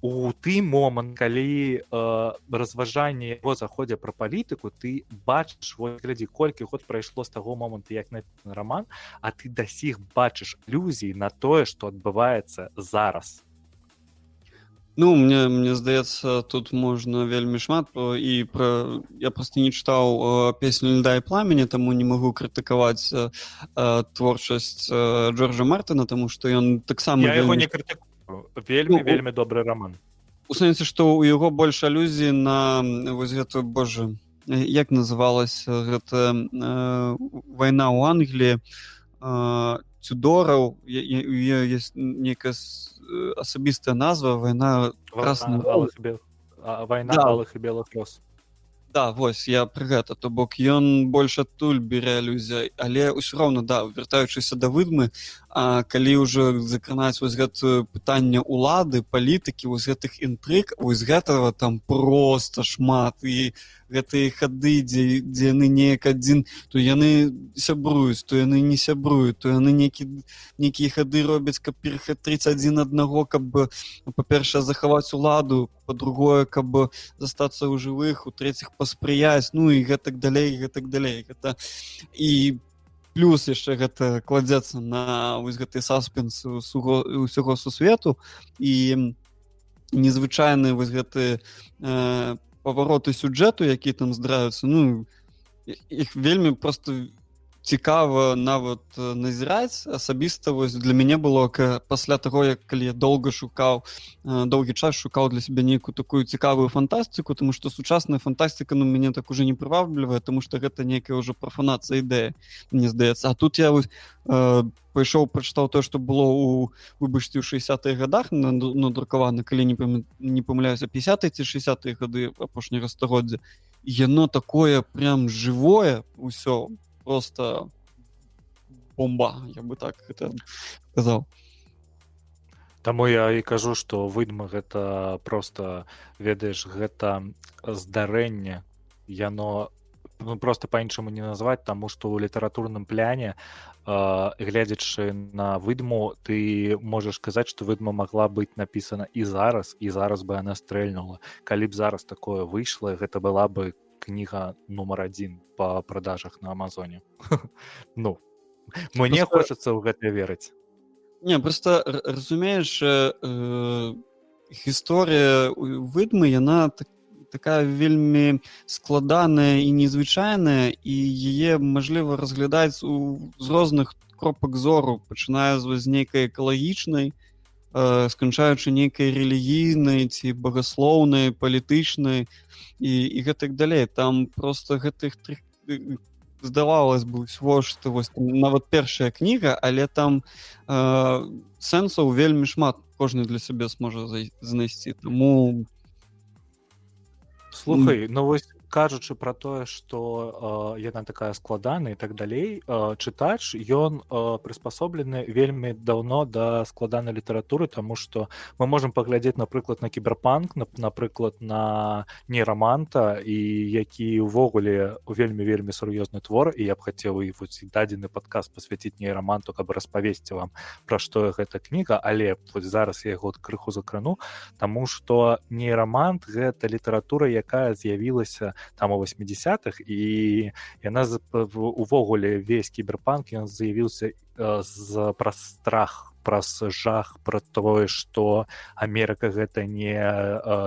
у ты момант калі э, разважанне его заходзе пра палітыку ты бачыш вот глядзі колькі год прайшло з таго моманту як на роман а ты дасіх бачыш ілюзій на тое что адбываецца зараз ну мне мне здаецца тут можна вельмі шмат і про я просто не чытаў песню льда і пламені таму не магу крытыкаваць творчасць джорджа мартына тому что ён таксама яго не крытыкую вельмі ну, вельмі добры роман. У сэнсе што ў яго больш алюзіі на вось гэтую Боже як называлась гэта э, вайна ў Англіі э, цюдораў есть некая асабістая назва вайна вайна алых і белых лёс да вось я пры гэта то бок ён больш адтуль бере алюзія але ўсё роўна да вяртаючыся да выдмы а калі ўжо закранаць вось гэтую пытанне улады палітыкі вось гэтых інтрыг вось гэтага там просто шмат. І гэтыя хады дзе дзе яны неяк адзін то яны сябруюць то яны не сябруюць то яны некі нейкія хады робяць каб перахатрыць адзін аднаго каб па-першае захаваць уладу по-другое каб застацца ў жывых у трэціх паспрыяць ну і гэтак далей гэтак далей. Гэта і плюс яшчэ гэта кладзецца на вось гэты саспенс усяго сусвету. І незвычайныя вось гэты э, павароты сюджэту які там здраюцца ну іх вельмі просто цікава нават назіраць. Асабіста вось для мяне было пасля таго як калі я доўга шукаў доўгі час шукаў для себе нейкую такую цікавую фантастыку тому что сучасная фантастыка ну мяне так уже не прываблівае тому что гэта некая ўжо прафанацыя ідэя мне здаецца. А тут я вось пайшоў прачытаў то что было у выбачце ў 60-х годах надрукавана калі не пам... не памыляюся 50 ці 60 гады апошняга стагоддзя. Яно такое прям живое ўсё просто бомба я бы так сказал. Таму я і кажу что выдма гэта просто ведаеш гэта здарэнне. Яно ну, просто по-іншаму не назваць таму что ў літаратурным пляне э, гледзячы на выдму ты можаш казаць что выдма могла быць напісана і зараз і зараз бы она стрэльнула. Калі б зараз такое выйшла гэта была бы кніга нумар адзін по продажах на амазоне. Ну мне просто... хочется ў гэта верыць не просто разумееш э, э, гісторыя выдмы яна так такая вельмі складаная і незвычайная і яе мажліва разглядаць у з розных кропак зору пачынае з нейкай экалагічнай э, сканчаючы нейкай рэлігійнай ці багаслоўнай палітычнай і, і гэтак далей. Там просто гэтых трых здавалось бы всего что вось нават першая кніга але там э, сэнсаў вельмі шмат кожны для сябе зможа знайсці. Тому слухай ну вось кажучы про тое что э, яна такая складаная і так далей э, чытач ён э, прыспасоблены вельмі даўно да складанай літаратуры тому что мы можем паглядзець напрыклад на кіберпанк напрыклад на нейраманта і які увогуле вельмі вельмі сур'ёзны твор і я б хацеў і вось дадзены падказ посвяціць нейраманту каб распавесці вам пра што гэта кніга. Але вось зараз я яго крыху закрану тому что нейрамант гэта літаратура якая з'явілася там у 80-х і яна увогуле весь кіберпанк ён заявіўся з праз страх праз жах про тое что Амерыка гэта не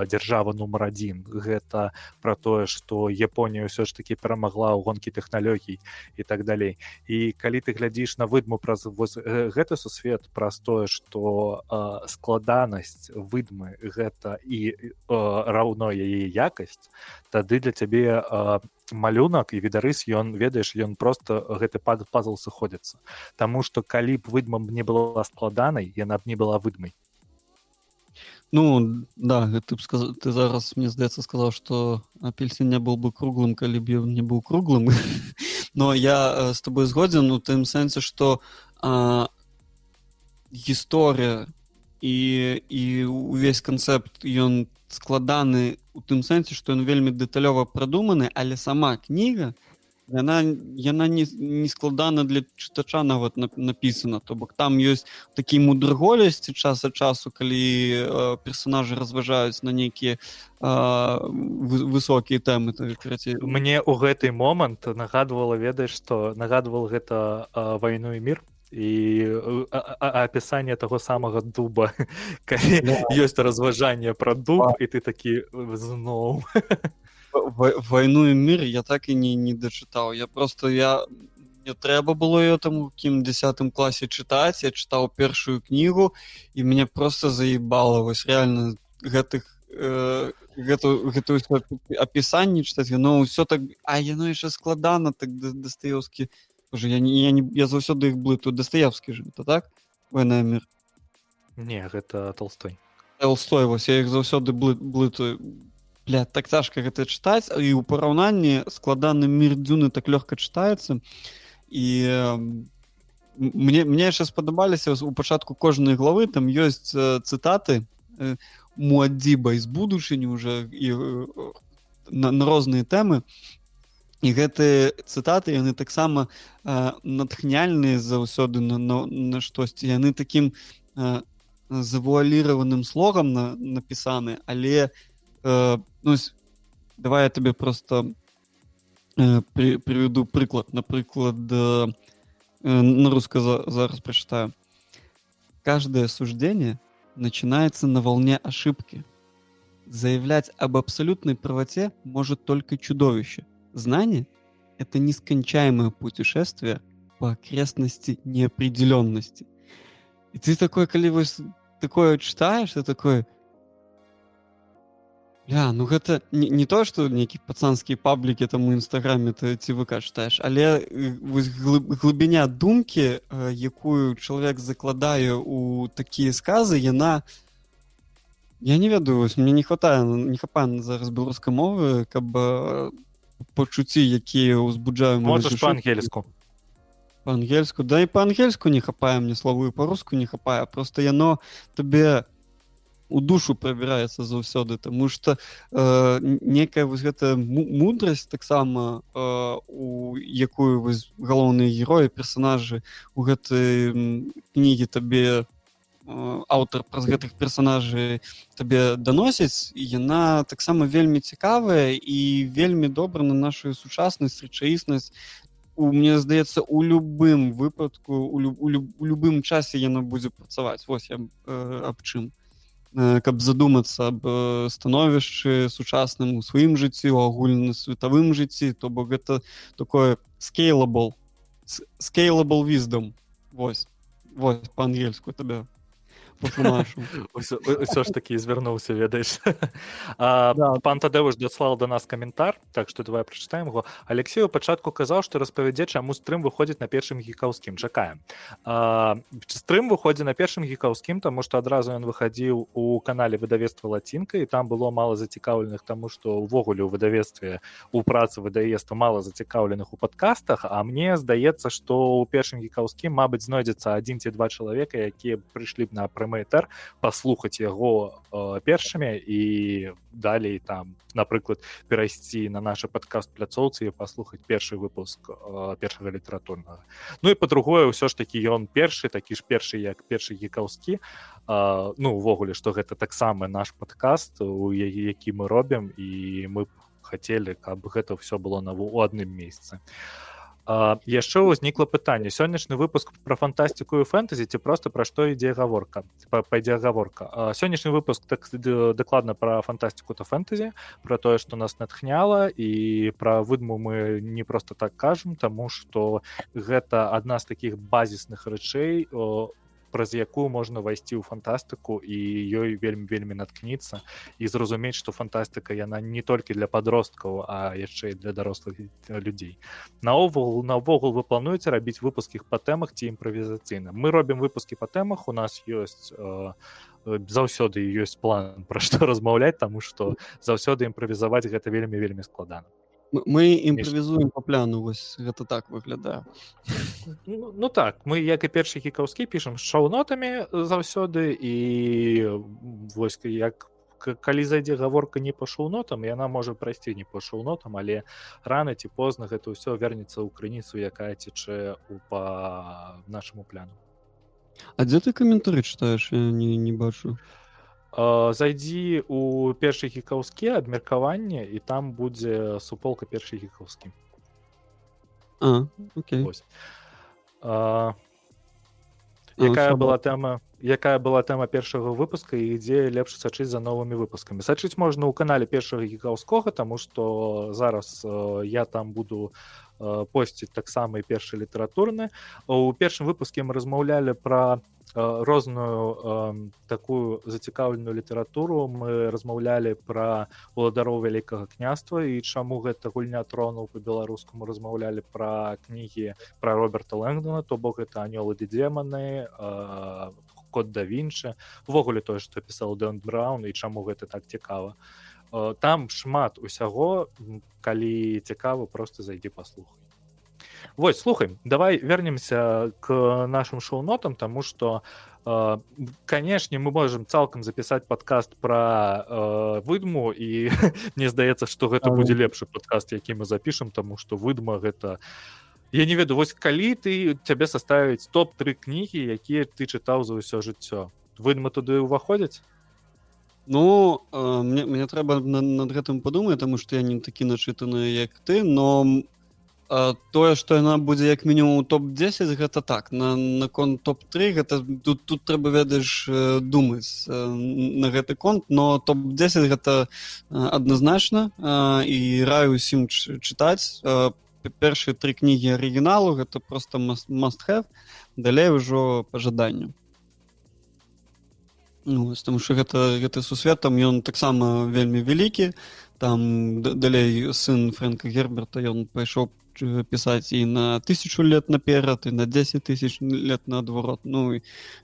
дзяржава нумар один гэта про тое что Японія ўсё ж таки перамагла ў гонкі тэхналогій і так далей. І калі ты глядзіш на выдму праз гэты сусвет праз тое что складанасць выдмы гэта і раўно яе якасць тады для цябе малюнак і відарыс ён ведаеш ён просто гэты пад пазл сыходзіцца. Таму что калі б выдмам не была складанай яна б не была выдмай. Ну да ты б сказ... ты зараз мне здаецца сказаў что апельсин не был бы круглым калі б ён не быў круглым. Но я с тобой згодзін у тым сэнсе что гісторыя і і увесь канцэпт ён складаны у тым сэнсе што ён вельмі дэталёва прадуманы але сама кніга яна яна не, не складана для чытача нават напісана. То бок там ёсць такі мудрыголесці час ад часу калі э, персонажы разважаюць на нейкія э, высокія тэмы мне ў гэты момант нагадвала ведаеш што нагадвал гэта э, вайну і мір і апісанне таго самага дуба. Ёсць разважанне пра дуб і ты такі зноў вайну і мір я так і не не дачытаў я просто я не трэба было ее там кім десятым класе чытаць я чытаў першую кнігу і мне просто заебала вось реально гэтых э, гэту гэтую апісанне чытаць яно ўсё так а яно яшчэ складана так дастаёўскі да Боже, я не, я, не, я заўсёды іх блыту дастаявскі ж это так? Война мир не гэта толстой. Толстой вось я іх заўсёды блытую бля так цяжка гэта чытаць і ў параўнанні складаны мир дзюны так лёгка чытаецца і мне мне яшчэ спадабаліся у пачатку кожнай главы там ёсць цытаты муадзіба з будучыні уже і на, на розныя тэмы і гэтыя цытаты яны таксама натхняльныя заўсёды на, на, на штосьці. Яны такім завуаліраваным слогам на, напісаны але э, ну, давай я табе просто э, при, приведу прыклад. Напрыклад э, на руска за, зараз прачытаю. Каждое суждение начинается на волне ошибки. Заявлять об абсолютной правоте может только чудовище. Знание — это нескончаемое путешествие по окрестности неопределенности. И ты такой, когда такое читаешь, ты такой, Ля, ну гэта не, не то што нейкі пацанскія паблікі там у нстаграме ты ці вы чытаеш але глыбіня думкі якую чалавек закладае у такія сказы яна я не ведаю мне не хватае не хапан зараз беларускай мовы каб пачуцці якія ўзбуджаю можаш па-ангельску па-ангельску да і па-ангельску не хапае мне славу па-руску не хапае просто яно табе у душу прабіраецца заўсёды тому что э, некая вось гэта мудрасць таксама э, у якую вось галоўныя героі персонажы у гэтай кнігі табе э, аўтар праз гэтых персонажай табе даносіць яна таксама вельмі цікавая і вельмі добра на нашу сучаснасць рэчаіснасць. Мне здаецца у любым выпадку у, люб, у, люб, у любым часе яна будзе працаваць. Вось я э, аб чым. Каб задумацца аб становішчы сучасным у сваім жыцці у агульнасветавым жыцці то бок гэта такое скейлабл скейлабл віздом вось вось па-ангельску табе ўсё ж такі звярнуўся ведаеш пан тадэвыш даслал да нас каментар так што давай прачытаем его. Алексею пачатку казаў што распавядзе чаму стрым выходзіць на першым гікаўскім чакаем стрым выходзе на першым гікаўскім таму што адразу ён выхадзіў у канале выдавецтва лацінка і там было мала зацікаўленых таму што ўвогуле ў выдавецтве у працы выдаества мала зацікаўленых у падкастах а мне здаецца што ў першым гікаўскім мабыць знойдзецца адзін ці два чалавека якія прыйшлі б на прямы мэтр паслухаць яго э, першымі і далей там напрыклад перайсці на наша падкаст пляцоўцы і паслухаць першы выпуск э, першага літаратурнага Ну і па-другое ўсё ж такі ён першы такі ж першы як першы гікаўскі э, ну увогуле што гэта таксама наш падкаст у які мы робім і мы хацелі каб гэта ўсё было на у адным месцы а яшчэ ўзнікла пытанне. Сённяшні выпуск про фантастыку і фэнтэзі ці просто пра што ідзе гаворка? Пайдзе гаворка? Сённяшні выпуск так дакладна пра фантастыку то фэнтэзі про тое што нас натхняла і пра выдму мы не просто так кажам тому что гэта адна з таких базісных рэчэй праз якую можна ўвайсці ў фантастыку і ёй вельмі вельмі наткніцца і зразумець што фантастыка яна не толькі для подросткаў а яшчэ і для дарослых людзей наогул навогул вы плануеце рабіць выпускіх па тэмах ці імправізацыйна мы робім выпускі па тэмах у нас ёсць э, заўсёды ёсць план пра што размаўляць таму што заўсёды імправізаваць гэта вельмі вельмі складана мы імправізуем па пляну вось гэта так выглядае ну, ну так мы як і першы хікаўскі пішам з шоу-нотамі заўсёды і вось як калі зайдзе гаворка не па шоу-нотам яна можа прайсці не па шоу-нотам але рана ці позна гэта ўсё вернецца ў крыніцу якая цячэ у па нашаму пляну. А дзе ты каментары чытаеш не, не бачу зайдзі у першы гікаўскі абмеркаванне і там будзе суполка першы гікаўскі якая была тэма якая была тэма першага выпуска і ідзе лепш сачыць за новымі выпускамі сачыць можна ў канале першага гікаўскога таму што зараз я там буду посціць таксама і першы літаратурны у першым выпуске мы размаўлялі пра розную такую зацікаўленую літаратуру мы размаўлялі пра уладароў вялікага княства і чаму гэта гульня тронуў по-беларускаму размаўлялі пра кнігі пра роберта лэнгдона то бок это анёлы ды деманы код да вінча увогуле тое што пісаў дэн браун і чаму гэта так цікава там шмат усяго калі цікава просто зайдзі паслухай Вось слухай давай вернемся к нашим шоу-нотам тому что э, канешне мы можем цалкам запісаць подкаст про э, выдму і мне здаецца что гэта будзе лепшы подкаст які мы запішам тому что выдма гэта я не веду вось калі ты цябе составіць топ-тры кнігі якія ты чытаў за ўсё жыццё. Выдма туды ўваходзяць? Ну э, мне, мне трэба над, над гэтым падумаць, таму што я не такі начытаны як ты, но тое што яна будзе як мінімум топ-10 гэта так. На наконт топ-3 гэта тут тут трэба ведаеш думаць на гэты конт но топ-10 гэта адназначна. І раю усім чытаць. Першыя тры кнігі арыгіналу гэта просто have. Далей ўжо па жаданню. Ну, тому що гэта гэты сусветам ён таксама вельмі вялікі. Там далей сын фрэнка герберта ён пайшоў пісаць і на тысячу лет наперад і на 10 тысяч лет наадварот ну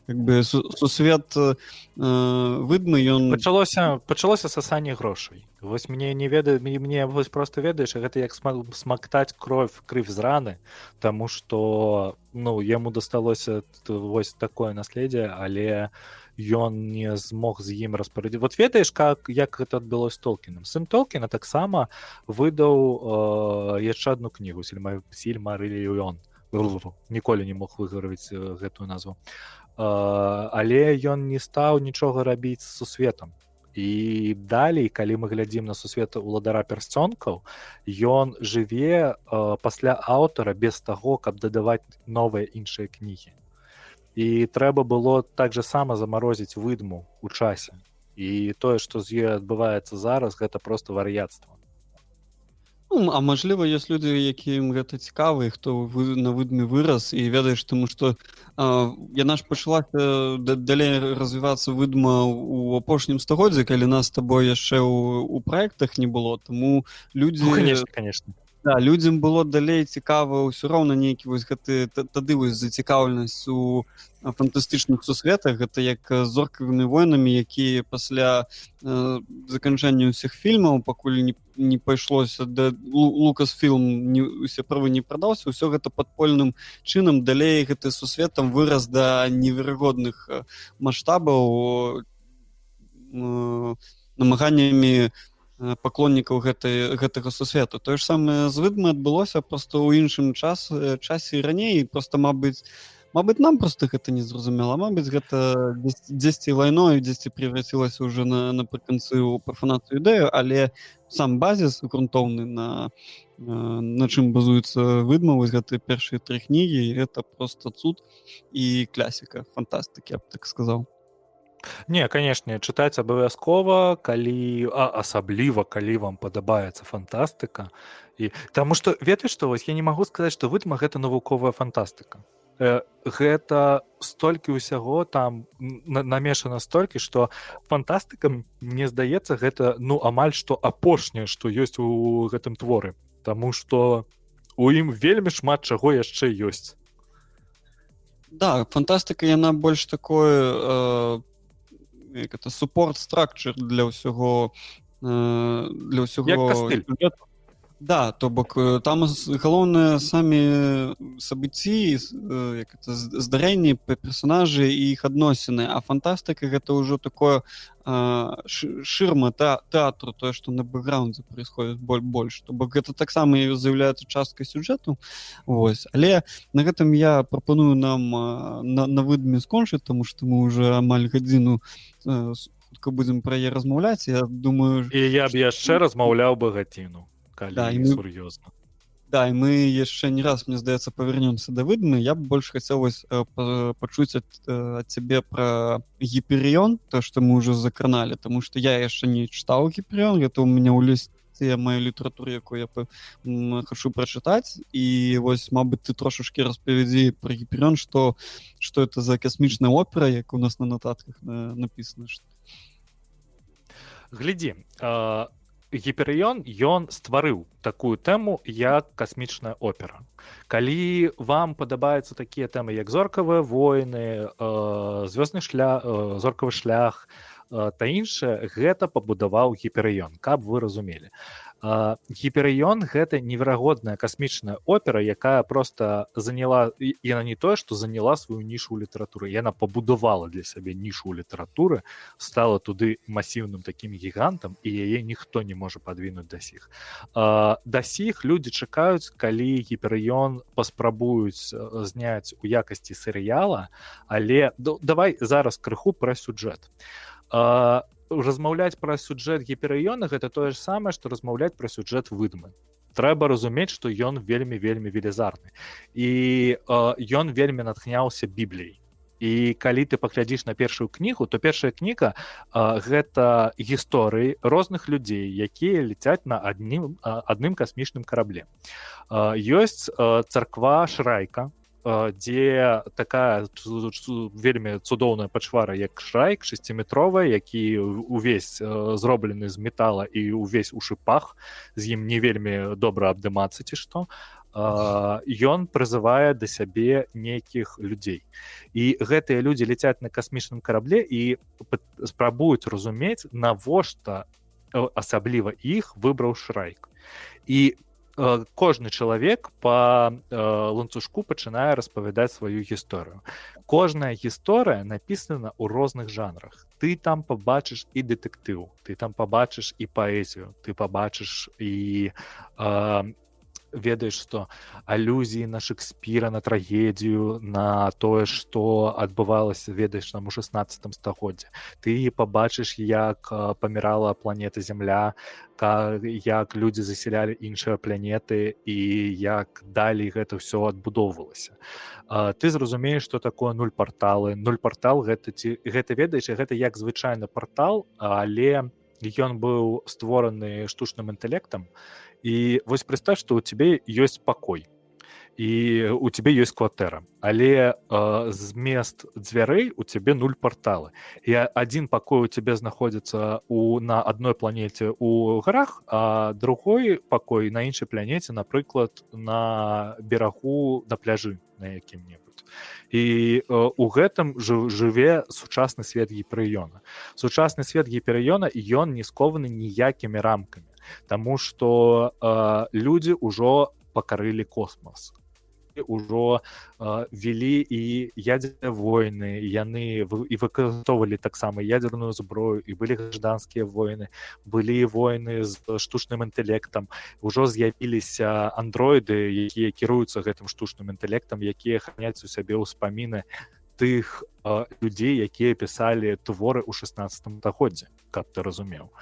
как бы сусвет э, выдмы ён пачалося пачалося сасанне грошай вось мне не ведаю мне вось просто ведаеш гэта як смактаць кровь крыв з раны тому что ну яму дасталося вось такое наследие але у ён не змог з ім распарадзіць вот ведаеш как як гэта адбылось толкіным сын толкіна таксама выдаў яшчэ одну кнігу сельма сельмарыон ніколі не мог выгаравіць э, гэтую назву. Э, але ён не стаў нічога рабіць з сусветам. І далей калі мы глядзім на сусвета уладара пярсцёнкаў ён жыве э, пасля аўтара без таго каб дадаваць новыя іншыя кнігі і трэба было так же сама замарозіць выдму у часе. І тое што з ёй адбываецца зараз гэта просто вар'яцтва ну, а мажліва ёсць людзі якім гэта цікавы хто вы на выдме вырас і ведаеш таму што яна ж пачала далей развівацца выдма у апошнім стагоддзі калі нас табой яшчэ ў, у праектах не было таму людзі ну, конечно конечно да, людзям было далей цікава ўсё роўна нейкі вось гэты тады вось зацікаўленасць у фантастычных сусветах. Гэта як зоркавымі войнамі якія пасля э, заканчэння ўсіх фільмаў пакуль не, не пайшлося да лукас фільм не усе правы не прадаўся ўсё гэта падпольным чынам. Далей гэты сусветам выраз да неверагодных маштабаў э, намаганнямі на паклоннікаў гэтай гэтага сусвету. Тое ж самае з выдмы адбылося просто ў іншым час часе раней. Просто мабыць Мабыць нам просто гэта не зразумела. Мабыць гэта дзесьці лайно і дзесьці преврацілася уже на напрыканцы ў прафанацыю ідэю. Але сам базіс грунтоўны на на чым базуецца выдма вось гэты першыя тры кнігі это просто цуд і клясіка фантастыкі я б так сказаў Не, канешне, чытаць абавязкова, калі а, асабліва, калі вам падабаецца фантастыка. І... Таму што ведаеш што вось я не магу сказаць, што выдма гэта навуковая фантастыка. Э, гэта столькі ўсяго там намешана столькі, што фантастыкам мне здаецца гэта ну амаль што апошняе, што ёсць у гэтым творы. Таму што у ім вельмі шмат чаго яшчэ ёсць. Да, фантастыка яна больш такое э, это суппорт стракчер для ўсяго для ўсяго да то бок там галоўнае самі сабыцці э, здарэнні па персонажы і іх адносіны. А фантастыка гэта ўжо такое шырма та тэатру тое што на бэкграундзе происходит боль больш. То бок гэта таксама з'яўляецца часткай сюжэту. Вось. Але на гэтым я прапаную нам на, на выдме скончыць тому что мы уже амаль гадзіну хутка будзем пра яе размаўляць. Я думаю і я б яшчэ размаўляў бы гадзіну да, мы... сур'ёзна да і мы яшчэ не раз мне здаецца павернемся да выдмы я б больш хацелось э, пачуць ад, э, ад цябе пра гіперыён то што мы уже закраналі тому что я яшчэ не чытаў гіперыён гэта у меня ў ліст маю літаратуру якую я хочу прачытаць і вось Мабыць ты трошачки распавядзі пра гіперён что что это за касмічная опера як у нас на нататках на, написано что глядзі а гіперыён ён стварыў такую тэму як касмічная опера. Калі вам падабаюцца такія тэмы як зоркавыя войны э, звёздны шлях э, зоркавы шлях э, та іншае гэта пабудаваў гіперыён каб вы разумелі гіперыён гэта неверагодная касмічная опера якая просто заняла яна не тое што заняла сваю нішу літаратуры яна пабудавала для сябе нішу літаратуры стала туды масіўным такім гігантам і яе ніхто не можа падвінуць да сіх. Да сіх людзі чакаюць калі гіперыён паспрабуюць зняць у якасці серыяла але давай зараз крыху пра сюджэт размаўляць пра сюджэт гіперыёна гэта тое ж самае што размаўляць пра сюджэт выдмы трэба разумець што ён вельмі вельмі велізарны. І ён вельмі натхняўся біблій і калі ты паглядзіш на першую кнігу то першая кніга а, гэта гісторыі розных людзей якія ляцяць на адным адным касмічным карабле. Ёсць царква шрайка дзе такая вельмі цудоўная пачвара як шрайк шестиметровая які увесь зроблены з метала і увесь у шыпах з ім не вельмі добра абдымацца ці што ён прызывае да сябе нейкіх людзей і гэтыя людзі ляцяць на касмічным карабле і спрабуюць разумець навошта асабліва іх выбраў шрайк. І Э, кожны чалавек по э, ланцужку пачынае распавядаць сваю гісторыю. Кожная гісторыя напісана ў розных жанрах. Ты там побачыш і дэтэктыў ты там побачыш і паэзію ты побачыш і э, ведаеш што алюзіі на шекспіра на трагедію на тое што адбывалася ведаеш нам у 16 стагоддзе. Ты пабачыш як памірала планета земля як людзі засялялі іншыя планеты і як далей гэта ўсё адбудоўвалася. Ты зразумееш што такое нуль парталы нуль партал гэта ці гэта ведаеш гэта як звычайны партал але ён быў створаны штучным інтэлектам і і вось прадстав што ў цябе ёсць пакой і у цябе ёсць кватэра але э, змест дзвярэй у цябе нуль парталы і адзін пакой у цябе знаходзіцца у на адной планеце у гарах а другой пакой на іншай планеце напрыклад на берагу на пляжы на якім-небудзь і э, у гэтым жыве сучасны свет гіперыёна сучасны свет гіперыёна ён не скованы ніякімі рамкамі Таму што э, людзі ўжо пакарылі космос. Ужо э, вялі і ядзерныя войны яны і выкарыстоўвалі таксама ядерную зброю і былі гражданскія войны былі войны з штучным інтэлектам ужо з'явіліся андроіды якія кіруюцца гэтым штучным інтэлектам якія ханяць у сябе ўспаміны тых э, людзей якія пісалі творы ў 16 стагоддзе каб ты разумеў.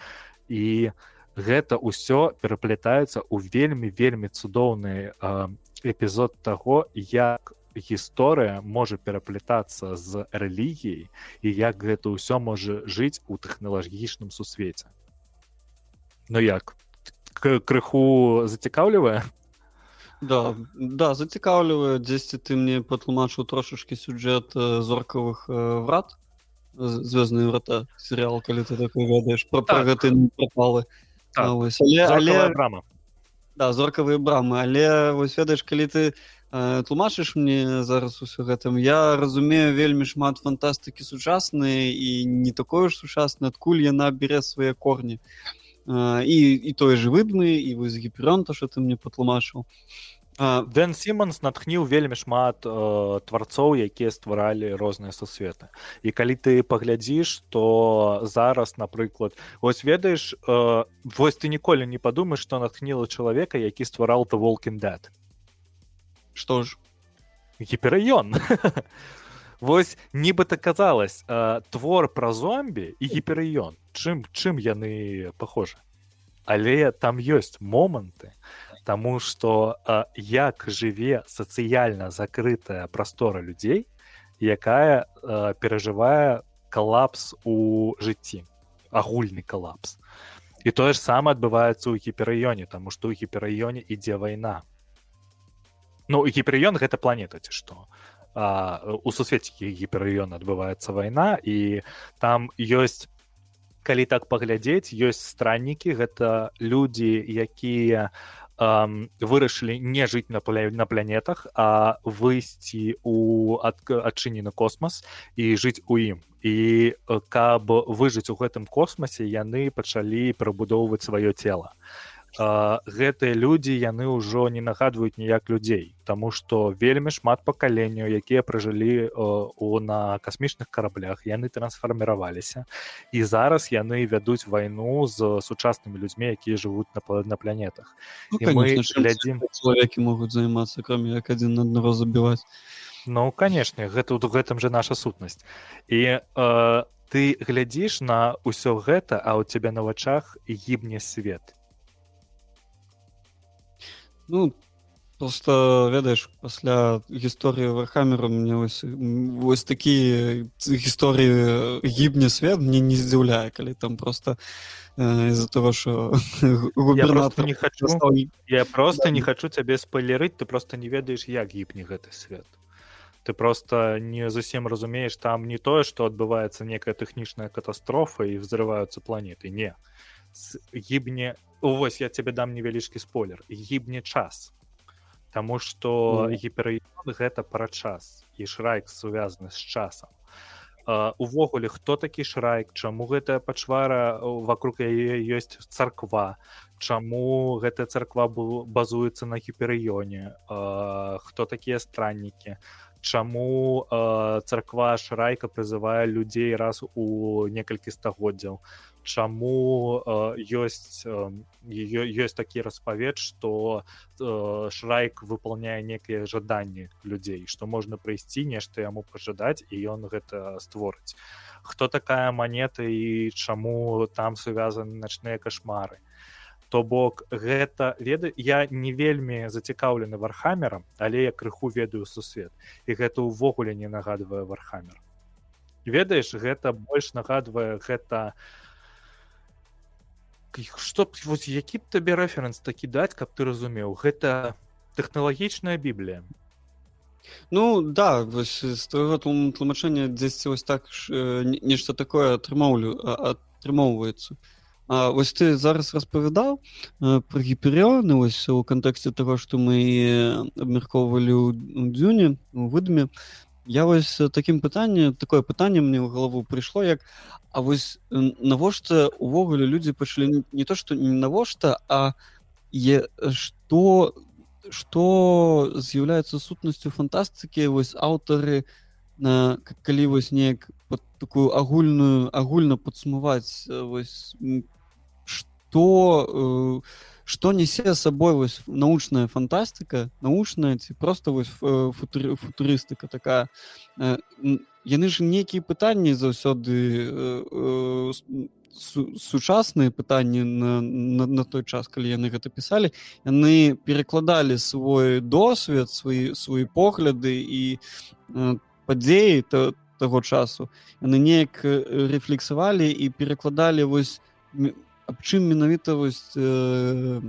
І у гэта ўсё пераплятаецца ў вельмі вельмі цудоўны эпізод таго як гісторыя можа пераплятацца з рэлігіяй і як гэта ўсё можа жыць у тэхналагічным сусвеце. Ну як крыху зацікаўлівае? Да да зацікаўлівае. Дзесьці ты мне патлумачыў трошачкі сюджэт зоркавых врат звездные врата серыал калі ты такой ведаеш про так. гэты пропалы так. ось, але, але... брама да зоркавыя брамы але вось ведаеш калі ты э, тлумачыш мне зараз усё гэтым я разумею вельмі шмат фантастыкі сучаснай і не такое ж сучасна адкуль яна бере свае корні. Э, і і той же выдны і вось гіперонта что ты мне патлумачыў Дэн Сімонс натхніў вельмі шмат э, тварцоў, якія стваралі розныя сусветы. І калі ты паглядзіш, то зараз, напрыклад, вось ведаеш, э, вось ты ніколі не падумаеш, што натхніла чалавека, які ствараў the Walking Dead. Што ж гіперыён. Вось нібыта казалось э, твор пра зомбі і гіперыён. Чым чым яны пахожы. Але там ёсць моманты, Таму што як жыве сацыяльна закрытая прастора людзей, якая а, перажывае калапс у жыцці агульны калапс. І тое ж сама адбываецца ў гіперыёне, таму што ў гіперыёне ідзе вайна. Ну гіперыён гэта планета ці што. А, у сусвеце гіперыён адбываецца вайна і там ёсць калі так паглядзець ёсць страннікі гэта людзі якія эм, вырашылі не жыць на пля... на планетах а выйсці у ад... адчынены космас і жыць у ім. І каб выжыць у гэтым космасе яны пачалі прабудоўваць сваё цело гэтыя людзі яны ўжо не нагадваюць ніяк людзей Таму што вельмі шмат пакаленняў якія пражылі у на касмічных караблях яны трансфарміраваліся. І зараз яны вядуць вайну з сучаснымі людзьмі якія жывуць на на планетах. Ну, мы глядзім чалавекі могуць займацца кроме як адзін аднаго забіваць? Ну канешне гэта у гэтым же наша сутнасць. І э, ты глядзіш на ўсё гэта а ў цябе на вачах гібне свет ну просто ведаеш пасля гісторыі вархамеру мне вось вось такія гісторыі гібне свет мне не здзіўляе калі там просто э, из-за того что губернатор не хочу. я просто не хочу цябе спойлерыць ты просто не ведаеш як гібне гэты свет. Ты просто не зусім разумееш там не тое что адбываецца некая тэхнічная катастрофа і взрываюцца планеты. Не гібне вось я тебе дам невялічкі спойлер. Гібне час. Таму што mm. гіперыён гэта пра час і шрайк сувязаны з часам. Увогуле хто такі шрайк, чаму гэтая пачвара вокруг яе ёсць царква, Чаму гэтая царква базуецца на гіперыёне, хто такія страннікі, Чаму царква шрайка прызывае людзей раз у некалькі стагоддзяў чаму ёсць ёсць такі распавед што шрайк выполняе некія жаданні людзей што можна прыйсці нешта яму пажадаць і ён гэта створыць. Хто такая манета і чаму там сувязаны начныя кашмары? То бок гэта веда я не вельмі зацікаўлены вархамерам але я крыху ведаю сусвет і гэта ўвогуле не нагадвае вархамер. Ведаеш гэта больш нагадвае гэта не што вось які б табе рэферэнс такі даць каб ты разумеў гэта тэхналагічная біблія? Ну да вось з твоего тлумачэння дзесьці вось так ж, нешта такое атрымоўлю атрымоўваецца. А вось ты зараз распавядаў пра гіперыёны вось у кантэксце таго што мы абмяркоўвалі ў дзюне у выдме я вось такім пытанне такое пытанне мне ў галаву прыйшло як А вось навошта увогуле людзі пачалі не то што не навошта а е што што з'яўляецца сутнасцю фантастыкі вось аўтары на калі вось неяк такую агульную агульна падсумаваць вось што э, что несе сабой вось научная фантастыка научная ці просто вось футур, футурыстыка такая э, яны ж нейкія пытанні заўсёды э, э, сучасныя пытанні на, на, на той час калі яны гэта пісалі яны перакладалі свой досвед свае свае погляды і падзеі то таго часу. Яны неяк рэфлексавалі і перакладалі вось аб чым менавіта вось э,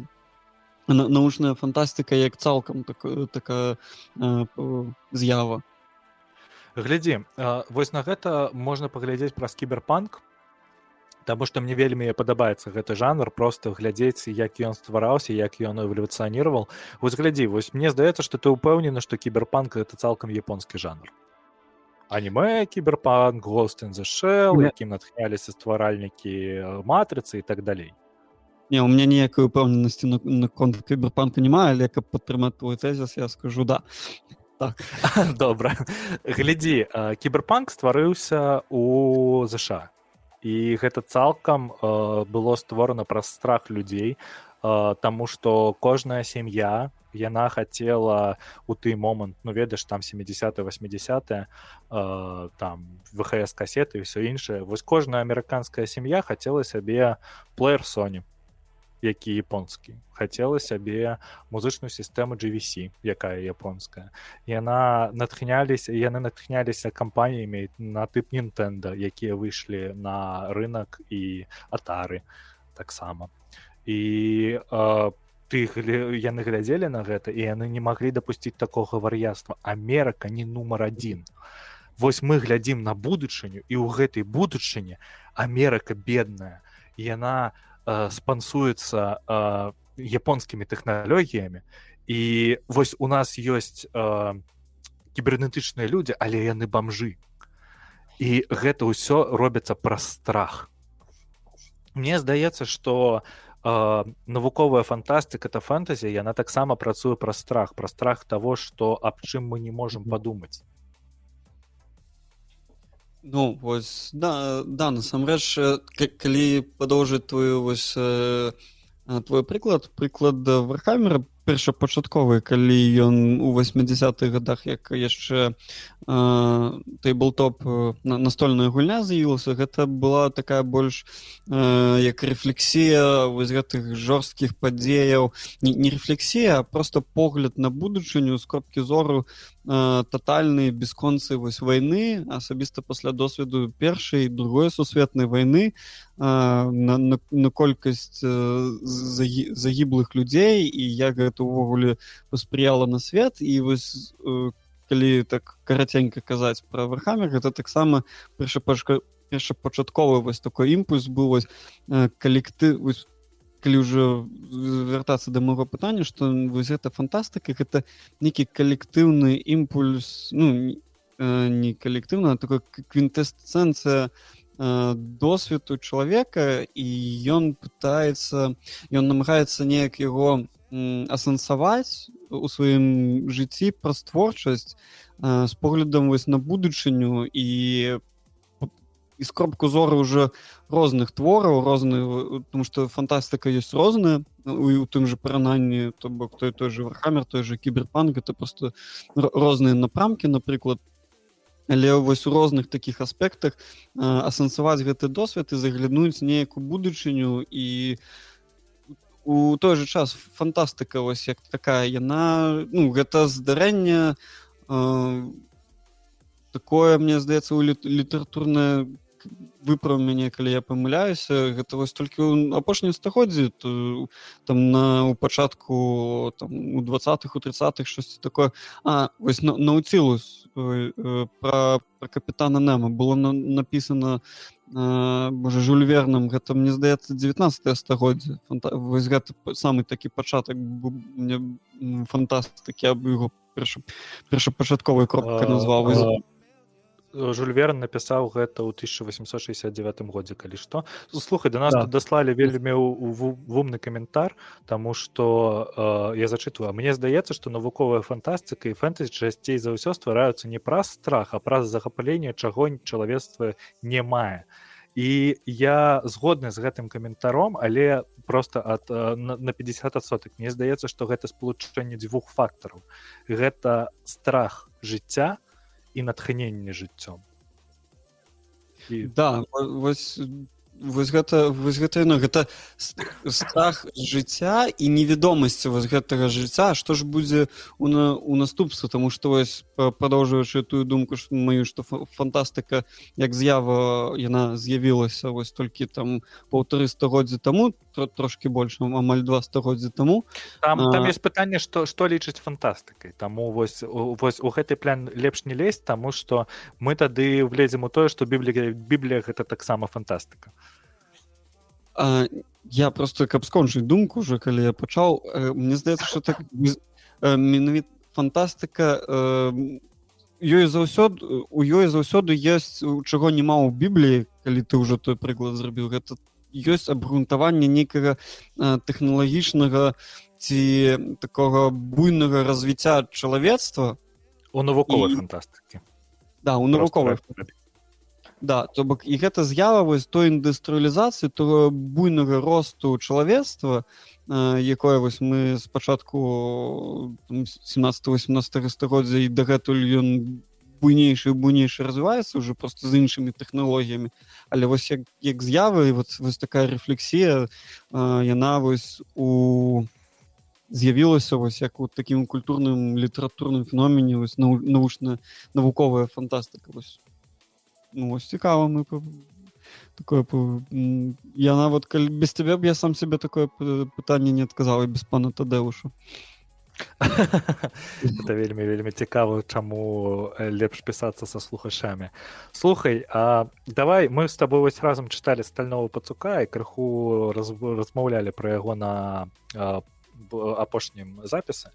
научная фантастыка як цалкам так, такая э, з'ява. Глядзі э, вось на гэта можна паглядзець праз кіберпанк Таму што мне вельмі падабаецца гэты жанр просто глядзець як ён ствараўся як ён эвалюцыяніраваў вось глядзі вось мне здаецца што ты ўпэўнены што кіберпанк это цалкам японскі жанр аніме кіберпанк гостен зашэл якім натхняліся стваральнікі матрыцы і так далей не у меня ніякай упэўненасці на, на конт кіберпанка няма але каб падтрымаць твой тэзіс я скажу да так. добра глядзі кіберпанк стварыўся у ЗША і гэта цалкам было створана праз страх людзей Таму што кожная сям'я яна хацела у той момант ну ведаеш там 70 80 э, там вхс касеты і все іншае вось кожная амерыканская сям'я хацела сябе плеер Sony які японскі хацела сябе музычную сістэму GVC якая японская. Яна натхняліся яны натхняліся кампаніямі на тып Нтэнда якія выйшлі на рынок і атары таксама і э, ты яны глядзелі на гэта і яны не маглі дапусціць такога вар'яства Амерыка не нумар адзін Вось мы глядзім на будучыню і ў гэтай будучыні Амерыка бедная. Яна э, спансуецца э, японскімі тэхналогіямі. І вось у нас ёсць э, кібернетычныя людзі але яны бамжы і гэта ўсё робіцца праз страх. Мне здаецца што навуковая фантастыка это фэнтазі яна таксама працуе пра страх пра страх того что аб чым мы не можемм падумаць ну вось да да насамрэч калі падоўжыць твою вось твой прыклад прыклад вархамера першапачатковы калі ён у 80-х годах як яшчэ тейблтоп на настольная гульня з'явілася гэта была такая больш э, як рэфлексія вось гэтых жорсткіх падзеяў. Не, не рэфлексія просто погляд на будучыню з кропкі зору э, тотальны бесконцы вось войны асабіста пасля досведу першай другой сусветнай войны э, на, на, на колькасць э, загіблых людзей і як гэта увогуле паспрыяла на свет. І вось калі так караценька казаць пра вархамер гэта таксама першапачка першапачатковы вось такой імпульс быў вось калікты вось калі ўжо вяртацца да маго пытання што вось гэта фантастыка гэта нейкі калектыўны імпульс ну не калектыўна такой квінтэсцэнцыя досведу чалавека і ён пытаецца ён намагаецца неяк яго асэнсаваць у сваім жыцці праз творчасць з поглядам вось на будучыню і і скробку зоры уже розных твораў розны тому что фантастыка ёсць розная у тым же парананні то бок той той же вархамер той же кіберпанк это просто розныя напрамкі напрыклад але вось у розных таких аспектах асэнсаваць гэты досвед і заглянуць неяк у будучыню і у у той же час фантастыка вось як такая яна ну гэта здарэнне э, такое мне здаецца у літаратурная выправ мяне калі я памыляюся гэта вось толькі ў апошнім стагоддзі там на у пачатку там у двадцатых у тридцатых штосьці такое. А вось науцілус э, э, пра пра капітана нема было на, написано можа жульверным гэта мне здаецца 19 стагоддзя Фанта... вось гэта самы такі пачатак мне фантастыкі аб яго першапачатковай кропкай назваў а... Жульверн напісаў гэта ў 1869 годзе калі што слухай да нас да. даслалі вельмі вумны каментар Таму што э, я зачытваю мне здаецца што навуковая фантастыка і фэнтэзі часцей за ўсё ствараюцца не праз страх а праз захапаленне чаго чалавецтва не мае і я згодны з гэтым каментаром але просто ад на, на 50 соток мне здаецца што гэта спалучэнне дзвюх фактараў. Гэта страх жыцця і натхненне жыццём і... да вось вось гэта вось гэта ну, гэта страх жыцця і невядомасці вось гэтага жыцця што ж будзе у на у наступстве. Тому что вось продолжаючы тую думку што маю што фантастыка як з'ява яна з'явілася вось толькі там полторы стагоддзя таму тро, трошки больш амаль два стагоддзя таму. Там, а... там есть пытанне што што лічыць фантастыкай. Таму вось вось у гэты план лепш не лезть таму што мы тады влезем у тое што біблія біблія гэта таксама фантастыка А, я просто каб скончыць думку уже калі я пачаў мне здаецца что так менавіт фантастыка ёй заўсёды у ёй заўсёды есть чаго няма ў бібліі калі ты ўжо той прыклад зрабіў гэта ёсць абгрунтаванне нейкага тэхналагічнага ці такога буйнага развіцця чалавецтва у навуковай фантастыкі да у навуковай да то бок і гэта з'ява вось той індустрыялізацыі то буйнага росту чалавецтва якое вось мы спачатку 17-18 стагоддзя і дагэтуль ён буйнейшы буйнейшы развіваецца уже просто з іншымі тэхналогіямі. Але вось як, як з'явы вот вось такая рэфлексія яна вось у з'явілася вось як у такім культурным літаратурным феномене вось навучна навуковая фантастыка вось ну вось цікава мы такое я нават калі без тебе б я сам себе такое пытанне не адказаў і без пана тадэушу это вельмі вельмі цікава чаму лепш пісацца са слухачамі. Слухай а давай мы с тобой вось разам чыталі стального пацука і крыху раз, размаўлялі пра яго на апошнім запісы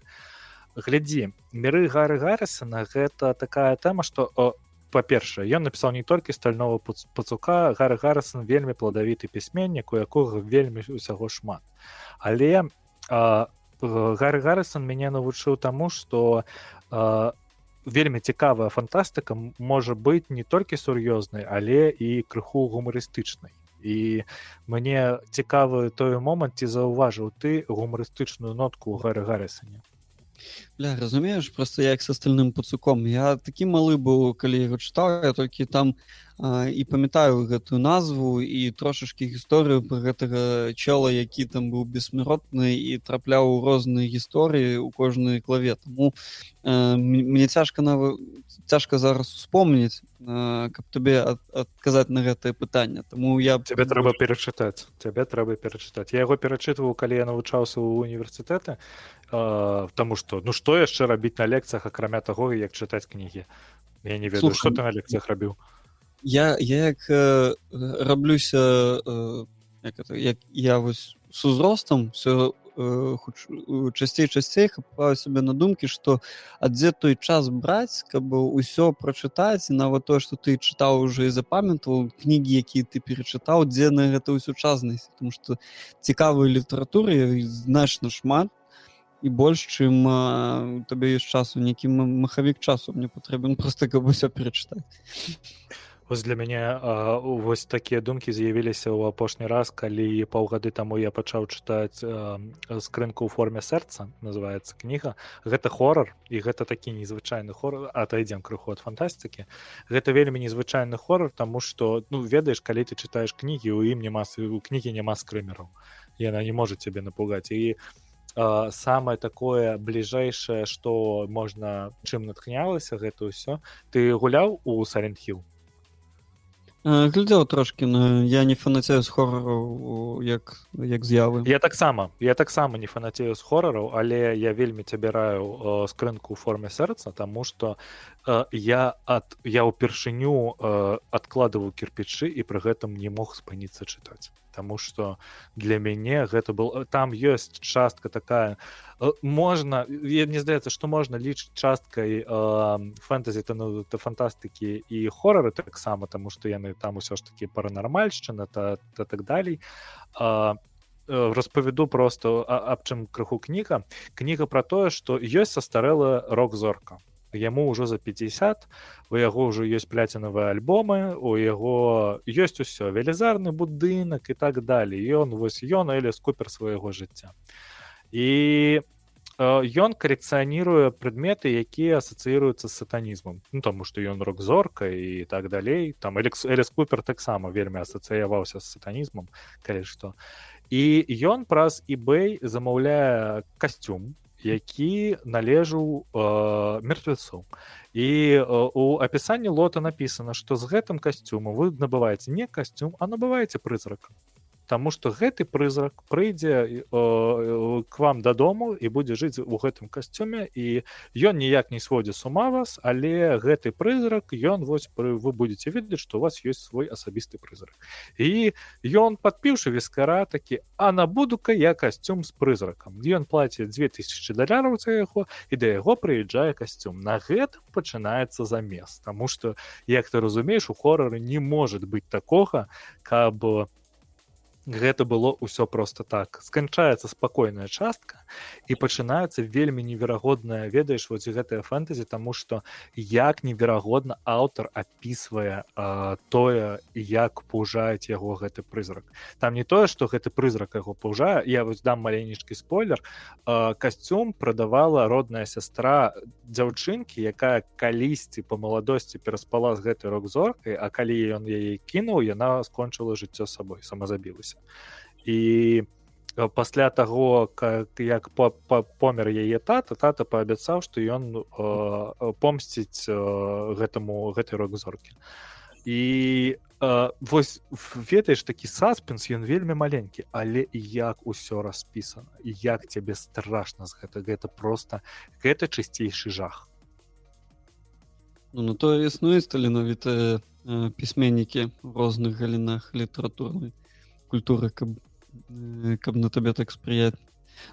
глядзі міры гары гарысана гэта такая тэма што у па-першае ён напісаў не толькі стального пацука гары гарсон вельмі пладавіты пісьменнік у якога вельмі усяго шмат. Але гары гарсон мяне навучыў таму што вельмі цікавая фантастыка можа быць не толькі сур'ёзнай але і крыху гумарыстычнай. І мне цікавы той момант ці заўважыў ты гумарыстычную нотку гары гаррысане Бля, разумееш просто як с остальным пацуком. Я такі малы быў калі яго чытаў я толькі там і памятаю гэтую назву і трошачкі гісторыю пра гэтага чела які там быў бессмяротны і трапляў у розныя гісторыі у кожнай клаве таму э, мне цяжка на цяжка зараз успомніць э, каб табе ад, адказаць на гэтае пытанне таму я тебе трэба перачытаць цябе трэба перачытаць я яго перачытваў калі я навучаўся ў універсітэты э, таму што ну што яшчэ рабіць на лекцыях акрамя таго як чытаць кнігі я не ведаю что ты на лекцыях рабіў я я як э, раблюся э, як, это, як я вось с узростам все э, часцей часцей хапаю сабе на думкі что а дзе той час браць каб усё прачытаць нават то что ты чытаў уже і запамятаваў кнігі якія ты перачытаў дзе на гэта ўсю часнасць потому что цікавай літаратуры значна шмат і больш чым табе ёсць часу нейкі махавік часу мне патрэбен просто каб усё перачытаць Вось для мяне а, вось такія думкі з'явіліся ў апошні раз калі паўгады таму я пачаў чытаць скрынку ў форме сэрца называется кніга гэта хорар і гэта такі незвычайны хор атайдзем крыху ад фантастыкі гэта вельмі незвычайны хорар таму што ну ведаеш калі ты чытаеш кнігі у ім няма у кнігі няма скрымераў. Яна не можа цябе напугаць і самае такое бліжэйшае што можна чым натхнялася гэта ўсё ты гуляў у саренхіл глядзеў трошки но я не фанацею з хорараў як як з'явы я таксама я таксама не фанацею з хорараў але я вельмі цябе раю скрынку ў форме сэрца тому что я ад я ўпершыню адкладываю кірпічы і пры гэтым не мог спыніцца чытаць Таму што для мяне гэта был там ёсць частка такая можна мне здаецца што можна лічыць часткай фэнтэзі ну, фантастыкі і хорары таксама таму што яны там усё ж такі паранармальшчына та, та так далей а, распавяду просто аб чым крыху кніга кніга пра тое што ёсць састарэла рок-зорка яму ўжо за 50 у яго ўжо ёсць пляцінавыя альбомы у яго ёсць усё велізарны будынак і так далей. Ён вось ён элес купер свайго жыцця. І ён калекцыяніруе прадметы якія асацыіруюцца з сатанізмам. Ну таму што ён рок-зорка і так далей. Там элекс элес купер таксама вельмі асацыяваўся з сатанізмам калі што. І ён праз eBay замаўляе касцюм які належаў э, мертвецу. І э, у апісанні лота напісана што з гэтым касцюму вы набываеце не касцюм а набываеце прызрак Таму што гэты прызрак прыйдзе э, к вам дадому і будзе жыць у гэтым касцюме і ён ніяк не сводзе сума вас але гэты прызрак ён вось вы будете ведаць што у вас ёсць свой асабісты прызрак. І ён падпіўшы вескара такі а набуду-ка я касцюм з прызракам ён плаціць 2000 даляраў за яго і да яго прыязджае касцюм. На гэтым пачынаецца замес Таму што як ты разумееш у хорары не может быць такога каб гэта было ўсё просто так. Сканчаецца спакойная частка і пачынаецца вельмі неверагодная ведаеш вось гэтая фэнтэзі тому что як неверагодна аўтар опісвае тое як пужаюць яго гэты прызрак. Там не тое что гэты прызрак яго пужае я вось дам маленечкі спойлер. А, касцюм прадавала родная сястра дзяўчынкі якая калісьці по маладосці пераспала з гэтай рок-зоркай а калі ён яе кінуў яна скончыла жыццё сабой самазабілася і пасля таго как як по, по помер яе тата тата паабяцаў што ён э, помсціць э, гэтаму гэтай рок-зоркі. І э, вось ведаеш такі саспенс ён вельмі маленькі але як усё распісана як цябе страшна з гэта гэта просто гэта чысцейшы жах. Ну, ну то існуюць таленавітыя пісьменнікі в розных галінах літаратурнай культуры каб каб на табе так спрыяць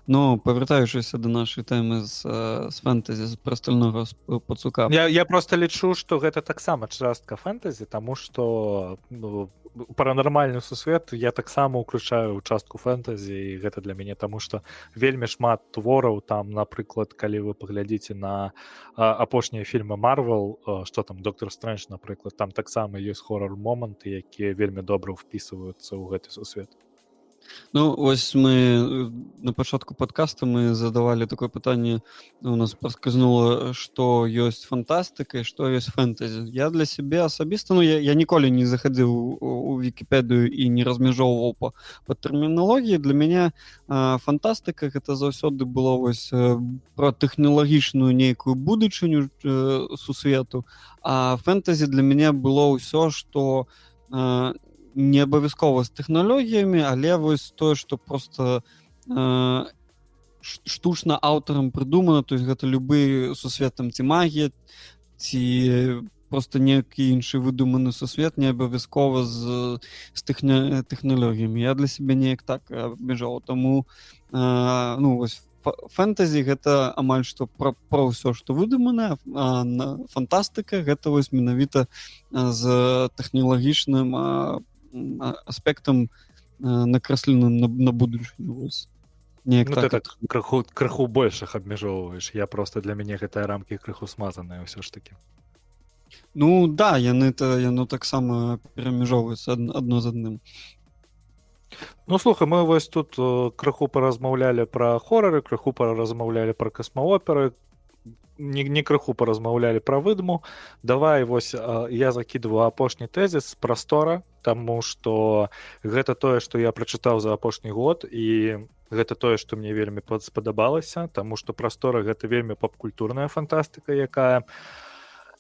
Ну павяртаючыся да нашай тэмы з, з фэнтэзі з прастальнога пацука. Я, я просто лічу што гэта таксама частка фэнтэзі таму што ну, паранармальны сусвет я таксама уключаю участку фэнтэзі і гэта для мяне таму што вельмі шмат твораў. Там напрыклад калі вы паглядзіце на апошнія фільмы марвел что там доктор стрэндж напрыклад там таксама ёсць хорор моманты якія вельмі добра ўпісваюцца ў гэты сусвет Ну ось мы на пачатку подкаста мы задавалі такое пытанне у нас подказнула что ёсць фантастыка что ёсць фэнтэзі я для сябе асабіста ну я, я ніколі не захадзіў у вікіпедыю і не размяжоўваў по по тэрміналогіі для мяне фантастыка гэта заўсёды было вось про тэхналагічную нейкую будучыню сусвету а фэнтэзі для мяне было ўсё что не абавязкова з тэхналогіямі але вось тое что просто э, штучна аўтарам прыдумана то есть гэта любы сусветам ці магія ці просто некі іншы выдуманы сусвет не абавязкова з з тэхня тэхналогіямі я для сябе неяк так абмежаў таму э, ну вось фэнтэзі гэта амаль што пра про ўсё што выдумана фантастыка гэта вось менавіта з тэхналагічным аспектам накрэсленым на, на будучыню не ну, так, так крыху крыху большых абмяжоўваеш я просто для мяне гэтыя рамкі крыху смазаныя ўсё ж таки ну да яны то яно таксама перамяжоўваецца адно з адным ну слухай мы вось тут крыху паразмаўлялі пра хорары крыху паразмаўлялі пра касмаоперы не, не крыху паразмаўлялі пра выдму давай вось я закідываю апошні тэзіс прастора таму што гэта тое што я прачытаў за апошні год і гэта тое што мне вельмі спадабалася таму што прастора гэта вельмі папкультурная фантастыка якая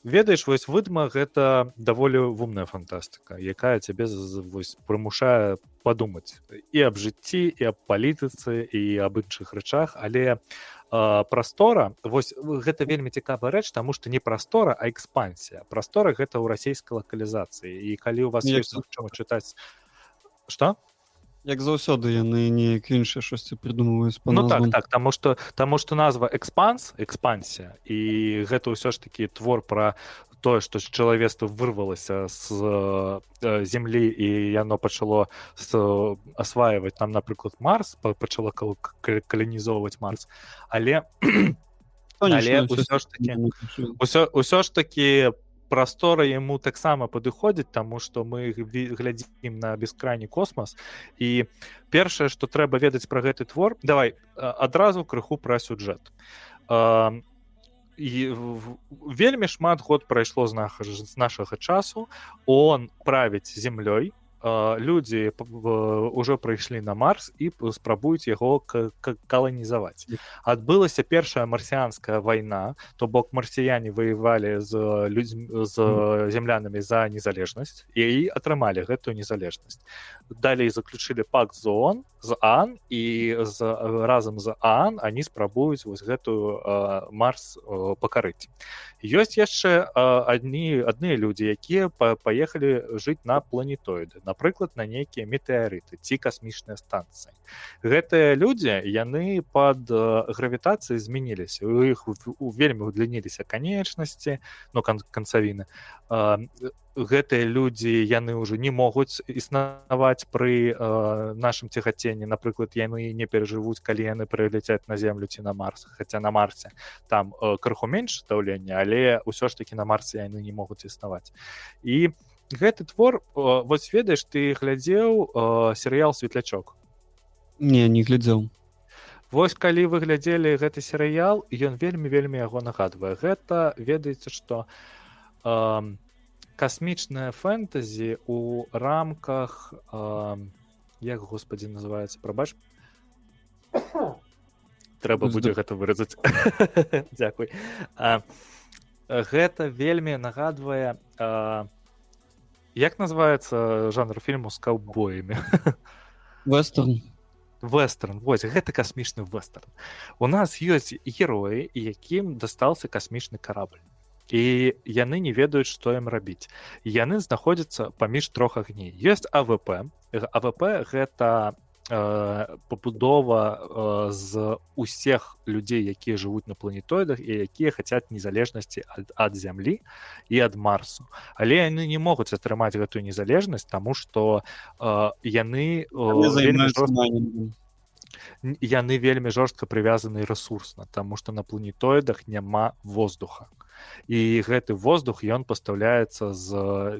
ведаеш вось выдма гэта даволі вумная фантастыка якая цябе вось прымушае падумаць і аб жыцці і аб палітыцы і аб іншых рэчах але у прастора вось гэта вельмі цікавая рэч таму што не прастора а экспансія. Прастора гэта ў расійскай лакалізацыі. І калі у вас ёсць чым чытаць что як заўсёды яны неяк іншае штосьці прыдумваюць ну, так так таму што таму што назва экспанс экспансія і гэта ўсё ж такі твор пра тое што чалавецтва вырвалася з э, землі і яно пачало асваивать там напрыклад марс пачала калянізоўваць марс. Але але ўсё ж таки ўсё, ўсё ж таки прастора яму таксама падыходзіць таму што мы глядзім на бескрайні космас і першае што трэба ведаць пра гэты твор давай адразу крыху пра сюджэт і вельмі шмат год прайшло з нашага часу. Он правіць землёй людзі ўжо прыйшлі на марс і спрабуюць яго каланізаваць адбылася першая марсіанская вайна то бок марсіяне ваявалі з людзьмі з землянамі за незалежнасць і атрымалі гэтую незалежнасць далей заключылі пак зон з ан і з разам з ан они спрабуюць вось гэтую марс пакарыць ёсць яшчэ адні адныя людзі якія паехалі жыць на планетоіды напрыклад на нейкія метэарыты ці касмічныя станцыі. Гэтыя людзі яны под гравітацыяй змяніліся у іх у вельмі удлініліся канечнасці но ну, канцавіны. Гэтыя людзі яны ўжо не могуць існаваць пры э, нашым цігаценні напрыклад яны не перажывуць калі яны прыляцяць на землю ці на марс хаця на марсе там э, крыху менш даўлення але ўсё ж таки на марсе яны не могуць існаваць. І гэты твор вось ведаеш ты глядзеў серыял светлячок не не глядзеў Вось калі вы глядзелі гэты серыял ён вельмі вельмі яго нагадвае. Гэта ведаеце што э, касмічная фэнтэзі у рамках э, як господі называется прабач? Трэба будзе гэта выразаць. Дякуй а, гэта вельмі нагадвае а, як называется жанр фільму з каўбоямі? Вестерн. Вестерн вось гэта касмічны вестерн. У нас ёсць героі якім дастаўся касмічны карабль. І яны не ведаюць што ім рабіць. Яны знаходзяцца паміж трох агней. Ёсць авп авп гэта пабудова з усіх людзей якія жывуць на планетоідах і якія хацяць незалежнасці ад, ад зямлі і ад марсу. Але яны не могуць атрымаць гэтую незалежнасць тому что яны яны вельмі жорстка прывязаны рэсурсна таму што на планетоідах няма воздуха і гэты воздух ён пастаўляецца з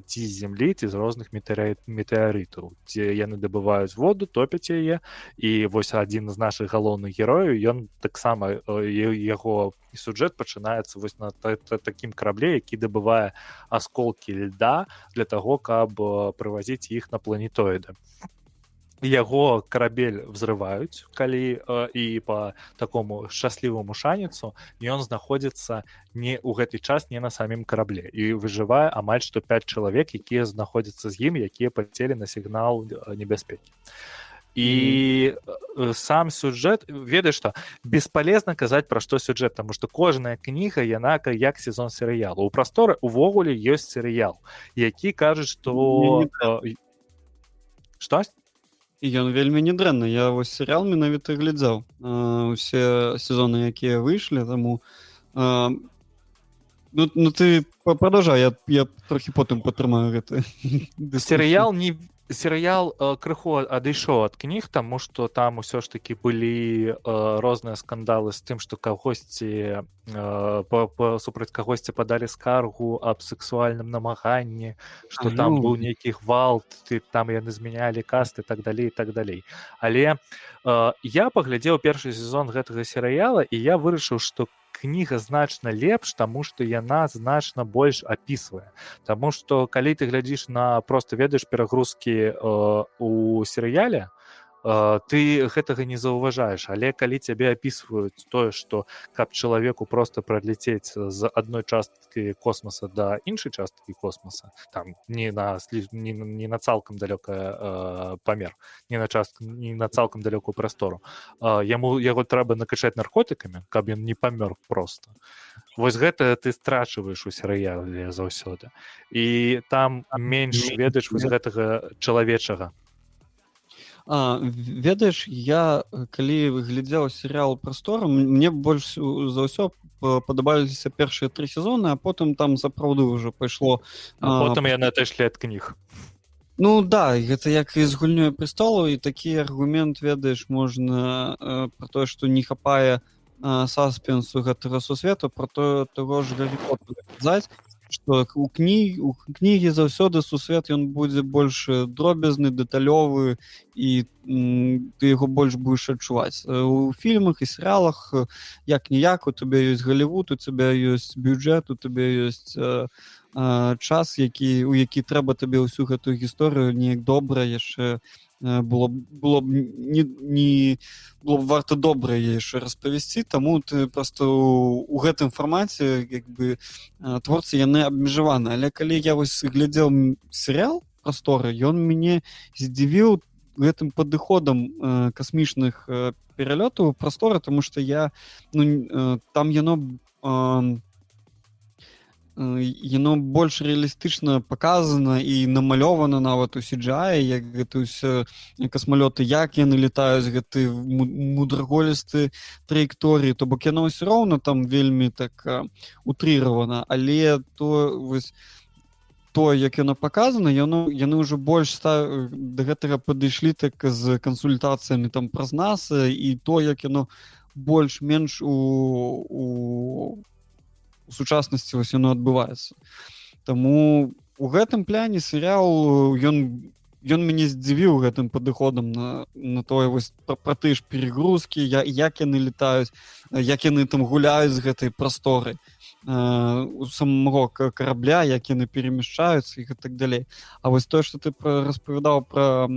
ці з зямлі ці з розных метэарытаў. Дзе яны дабываюць воду топяць яе і вось адзін з нашых галоўных герояў ён таксама яго сюжэт пачынаецца вось на такім карабле які дабывае асколкі льда для таго каб прывазіць іх на планетоіды яго карабель взрываюць калі э, і по такому шчасліваму шаніцу ён знаходзіцца не ў гэты час не на самім карабле і выжывае амаль што 5 чалавек якія знаходзяцца з ім якія пацелі на сігнал небяспекі і mm. сам сюжэт ведаеш што бесполезна казаць пра што сюжэт таму што кожная кніга яна як сезон серыялу у прасторы увогуле ёсць серыял які кажуць што штось ён вельмі недрэнна я вось серыял менавіта глядзеў усе сезоны якія выйшлі таму а, ну, ну ты продолжай я, я трохі потым падтрымаю гэты серыял не серыял э, крыху адышоў ад кніг таму што там усё ж такі былі э, розныя скандалы з тым што кагосьці э, супраць кагосьці падалі скаргу аб сексуальным намаганні што там быў нейкі гвалт ты там яны змянялі касты так далей так далей але я паглядзеў першы сезон гэтага серыяла і я вырашыў што кніга значна лепш таму што яна значна больш апісвае. Таму што калі ты глядзіш на просто ведаеш перагрузкі э, у серыяле ты гэтага не заўважаеш але калі цябе апісваюць тое што каб чалавеку просто праляцець з адной часткі космоса да іншай часткі космоса там не на не, не на цалкам далёкая памер не на частку не на цалкам далёкую прастору яму яго трэба накачаць наркотыкамі каб ён не памёр просто вось гэта ты страчваеш у серыяле заўсёды. І там менш ведаеш вось гэтага чалавечага А, ведаеш я калі глядзеў серыал прастору мне больш за ўсё падабаліся першыя тры сезоны а потым там сапраўды ўжо пайшло потым яны отайшлі ад кніг Ну да гэта як і з гульнёй престолу і такі аргумент ведаеш можна э, про тое што не хапае саспенсу гэтага сусвету про то того ж казаць что у кніг у кнігі заўсёды сусвет ён будзе больш дробязны дэталёвы і ты яго больш будешь адчуваць у фільмах і серыалах як ніяк у тебе ёсць галівуд у тебя ёсць бюджет у тебе ёсць час які у які трэба табе ўсю гэтую гісторыю неяк добра яшчэ было было б не, не было б варта добра яшчэ распавесці таму ты просто у гэтым фармаце як бы творцы яны абмежаваны. Але калі я вось глядзеў серыал прасторы ён мяне здзівіў гэтым падыходам касмічных пералётаў прасторы тому что я ну, там яно э, яно больш рэалістычна показана і намалёвана нават у сиджае як гэта ўсё касмалёты як яны летаюць гэты мудраголісты траекторыі то бок яно ўсё роўна там вельмі так утрыравана але то вось то як яно показано яно яны ўжо больш ста да гэтага падышлі так з кансультацыямі там праз нас і то як яно больш-менш у у у сучаснасці вось яно адбываецца. Таму у гэтым пляне серыял ён ён мяне здзівіў гэтым падыходам на на тое вось пра ты ж перегрузкі я як яны летаюць як яны там гуляюць з гэтай прасторы у самого карабля як яны перемяшчаюцца і так далей. А вось тое што ты распавядаў пра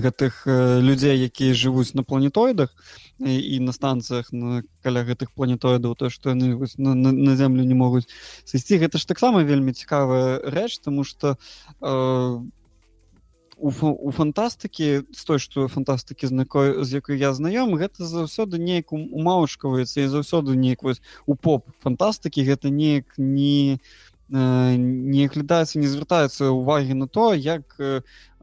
гэтых людзей якія жывуць на планетоідах і, і на станцыях на каля гэтых планетоідаў то што яны на, на, на землю не могуць сысці. Гэта ж таксама вельмі цікавая рэч тому что э, у, у фантастыкі з той што фантастыкі з якой з якой я знаём гэта заўсёды неяк умаўшкаваецца і заўсёды неяк вось у поп фантастыкі гэта неяк не не не аглядаецца не звяртаецца увагі на то як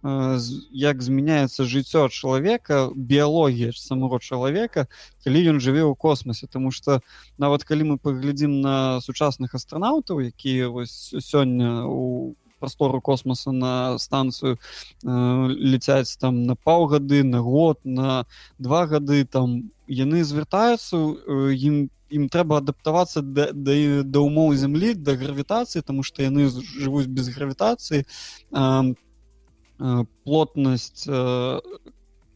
як змяняецца жыццё чалавека біялогія самого чалавека калі ён жыве ў космосе тому что нават калі мы паглядзім на сучасных астранаўтаў якія вось сёння у прастору космоса на станцыю э, ляцяць там на паўгады на год на два гады там яны звяртаюцца ім ім трэба адаптавацца да, да, да умоў зямлі да гравітацыі тому что яны жывуць без гравітацыі. Э, э, плотнасць э,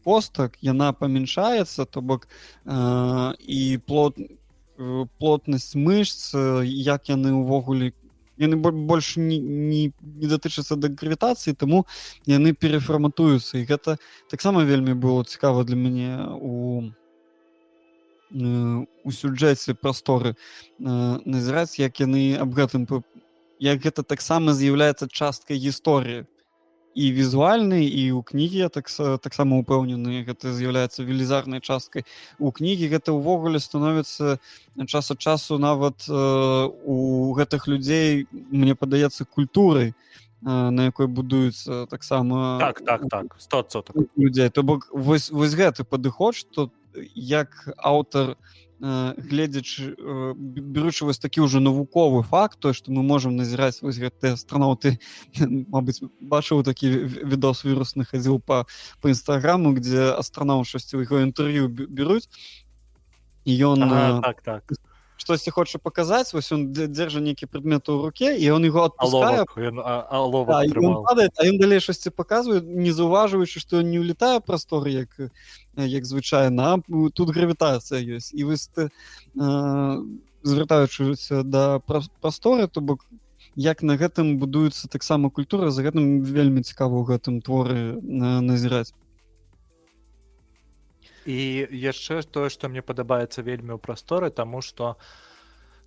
костак яна памяншаецца то бок э, і плот э, плотнасць мышц як яны ўвогуле яны больш не, не, не датычацца да гравітацыі таму яны перефарматуюцца і гэта таксама вельмі было цікава для мяне у у сюджэце прасторы назіраць як яны аб гэтым як гэта таксама з'яўляецца часткай гісторыі і візуальны і ў кнігі я так таксама упэўнены гэта з'яўляецца велізарнай часткай у кнігі гэта ўвогуле становіцца час ад часу нават э, у гэтых людзей мне падаецца культурай э, на якой будуецца таксама так так так 100 людзей то бок вось вось гэты падыход што як аўтар у Э, гледзячы э, беручы вось такі ўжо навуковы факт то што мы можемм назіраць вось гэтыя астранаўты Мабыць бачыў такі відос вірусны хадзіў па по нстаграму где астранаў шасці яго інтэрв'ю беруць і ён ага, так так штосьці хоча паказаць вось он дзержа нейкі предмет у руке і он его ён далей шасці паказвае не заўважваючы што не ўлетае прасторы як як звычайна тут гравітацыя ёсць і вы звяртаючыся да прасторы то бок як на гэтым будуецца таксама культура за гэтым вельмі цікава ў гэтым творы назіраць і яшчэ тое што мне падабаецца вельмі ў прасторы таму што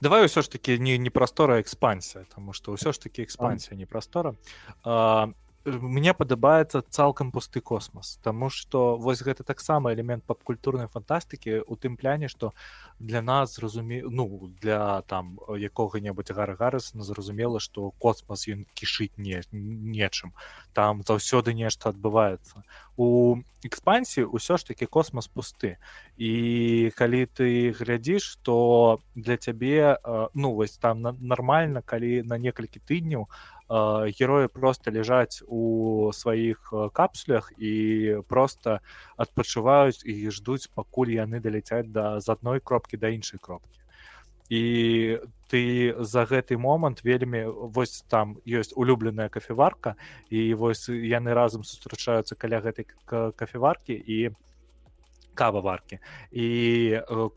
давай ўсё ж таки не не прастора экспансія тому что ўсё ж таки экспансія не прастора а мне падабаецца цалкам пусты космас Таму што вось гэта таксама элемент папкультурнай фантастыкі у тым пляне што для нас зразуме ну для там якога-небудзь гаргарысна зразумела што космас ён кішыць не нечым там заўсёды нешта адбываецца. У экспансіі ўсё ж такі космас пусты. І калі ты глядзіш то для цябе ну вось там нармальна калі на некалькі тыдняў героі просто ляжаць у сваіх капсулях і просто адпачываюць і ждуць пакуль яны даляцяць да з адной кропкі да іншай кропкі і ты за гэты момант вельмі вось там ёсць улюбленая кафеварка і вось яны разам сустрачаюцца каля гэтай кафеваркі і кававаркі і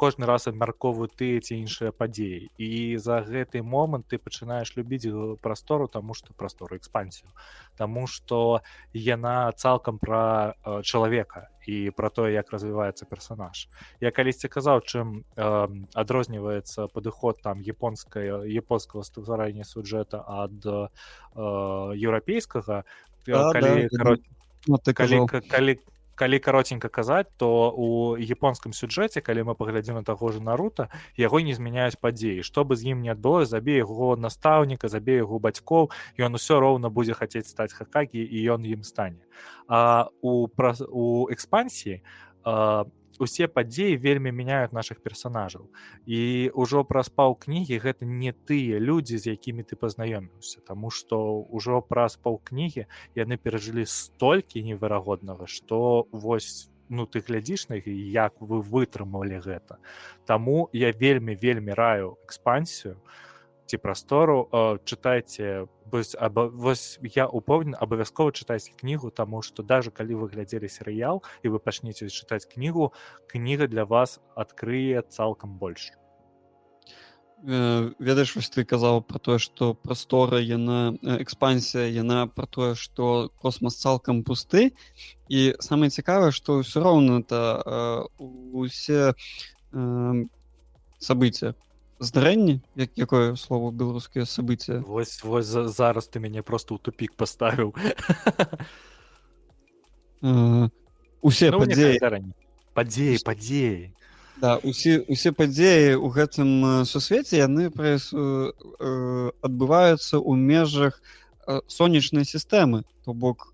кожны раз абмяркоўваю тыя ці іншыя падзеі. І за гэты момант ты пачынаеш любіць прастору таму што прастору экспансію. Таму што яна цалкам пра чалавека і пра тое як развіваецца персонаж я калісьці казаў чым э, адрозніваецца падыход там японская японскага стварання сюджэта ад э, еўрапейскага. Да, калі, да, карот... ну, калі, калі калі каротенька казаць то у японскім сюджэце калі мы паглядзім на таго ж нарута яго не змяняюць падзеі. Што бы з ім не адбылося забе яго настаўніка забе яго бацькоў ён усё роўна будзе хацець стаць хакагі і ён ім стане. А у праз у экспансіі у усе падзеі вельмі мяняюць наших персонажаў і ўжо праз паўкнігі гэта не тыя людзі з якімі ты пазнаёміўся Таму што ўжо праз паўкнігі яны перажылі столькі неверагоднага што вось ну ты глядзіш на іх як вы вытрымалі гэта. Таму я вельмі вельмі раю экспансію ці прастору чытайце по вось, аба, вось я упэўнен абавязкова чытаць кнігу таму што даже калі вы глядзелі серыял і вы пачнеце чытаць кнігу кніга для вас адкрые цалкам больш э, ведаеш вось ты казаў про тое што прастора яна экспансія яна про тое што космос цалкам пусты. І самае цікавае што ўсё роўна это э, усе э, события здарэнні як якое слово беларускае событие вось вось за, зараз ты мяне просто ў тупик поставіў усе ну, падзеі. падзеі падзеі. Да усе усе падзеі ў гэтым сусвеце яны прайс адбываюцца ў межах сонечнай сістэмы. То бок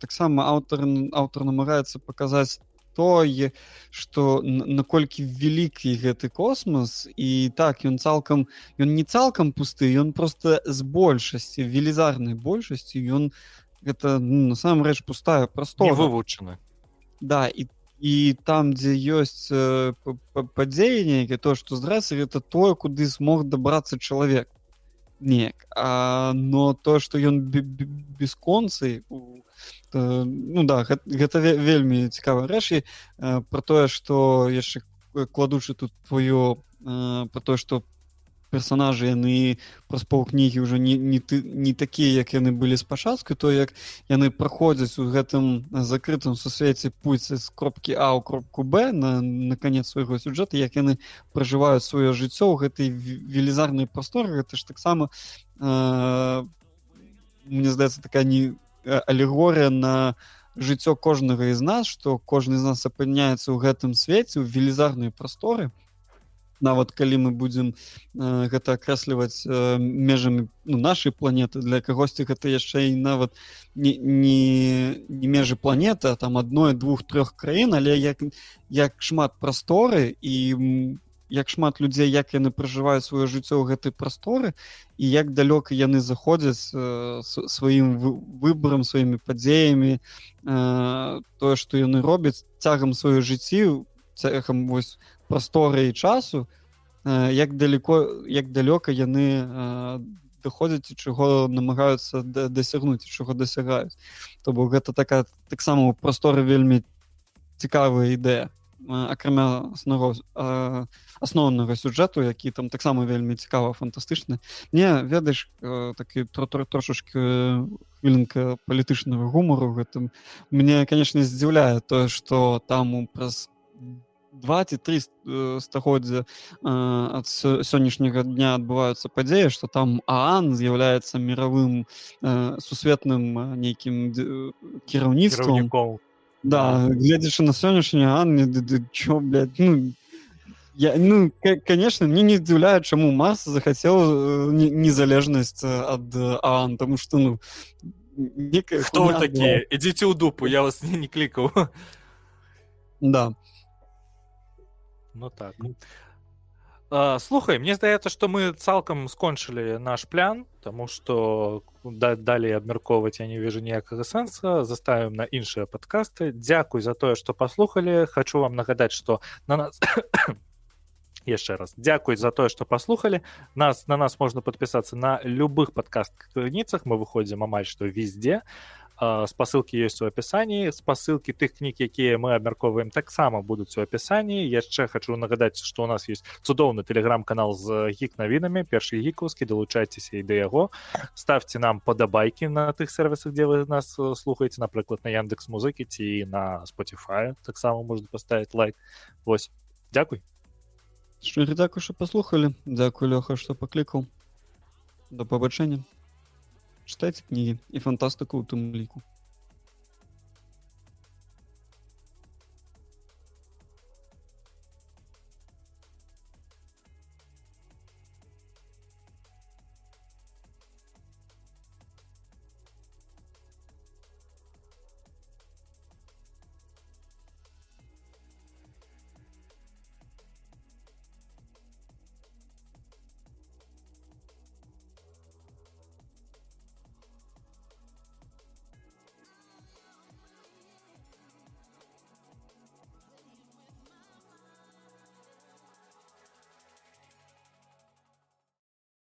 таксама аўтар аўтар намагаецца паказаць тое что наколькі вялікі гэты космос і так ён цалкам ён не цалкам пусты ён просто з большасці велізарнай большасці ён гэта ну, насамрэч пустая простора вывучаны да і і там дзе ёсць э, падзеі нейкі то што здрацы гэта тое куды змог дабрацца чалавек неяк но то что ён бесконцы ну да гэта, гэта вельмі цікава рэчы про тое что яшчэ кладучы тут твоё про тое что персонажы яны праз паўкнігі ўжо не, не, не такія як яны былі спачатку то як яны праходзяць у гэтым закрытым сусвеце пуйцы з кропкі а ў кропку б на наконец свайго сюжэта як яны пражываюць сваё жыццё ў гэтай велізарнай прасторы. Гэта ж таксама э, мне здаецца такая не алегорыя на жыццё кожнага з нас што кожны з нас апыняецца ў гэтым свеце ў велізарнай прасторы нават калі мы будзем э, гэта акрэсліваць э, межамі ну, нашай планеты для кагосьці гэта яшчэ і нават не, не, не межы планеты там адной двух трох краін але як як шмат прасторы і як шмат людзей як яны пражываюць сваё жыццё ў гэтай прасторы і як далёка яны заходзяць э, сваім выбарам сваімі падзеямі э, тое што яны робяць цягам сваёй жыцці цехам вось прасторы і часу як далеко як далёка яны даходзяць чаго намагаюцца дасягнуць чаго дасягаюць. То бок гэта такая таксама прасторы вельмі цікавая ідэя акрамя аснова асноўнага сюжэту які там таксама вельмі цікава фантастычны. Не ведаеш такі трошачки хвілінка палітычнага гумару гэтым. Мне конечно здзіўляе тое что там праз 23 стагоддзя ад сённяшняга дня адбываюцца падзеі што там аан з'яўляецца мировым сусветным нейкім кіраўніцтвом да гледзячы на сённяшні ан чё ну я ну конечно мне не здзіўляю чаму мас захацеў незалежнасць ад аан тому что ну хто такія ідзіце ў дупу я вас не, не клікаў да Ну так. А, слухай мне здаецца што мы цалкам скончылі наш план тому что да, далей абмяркоўваць я не вижу ніякага сэнса заставім на іншыя падкасты Дзякуй за тое што паслухалі хочу вам нагадаць что на нас яшчэ раз. Дзякуй за тое што паслухалі нас на нас можна подпісацца на любых падкаст крыніцах мы выходзім амаль што везде спасылкі ёсць у апісанні спасылкі тых кніг якія мы абмяркоўваем таксама будуць у апісанні яшчэ хочу нагадаць што у нас есть цудоўны телеграм-канал з гік навінамі першы гікаўскі далучайцеся і да яго. Ставце нам падабайкі на тых сервісах дзе вы нас слухаеце напрыклад на яндекс музыкі ці на spotify. Таксама можна паставіць лайк. Вось. Дзякуй. Шчыры дзякуй що паслухалі. Дзякуй лёха што паклікаў. Да пабачэння чытайце кнігі і фантастыку ў тым ліку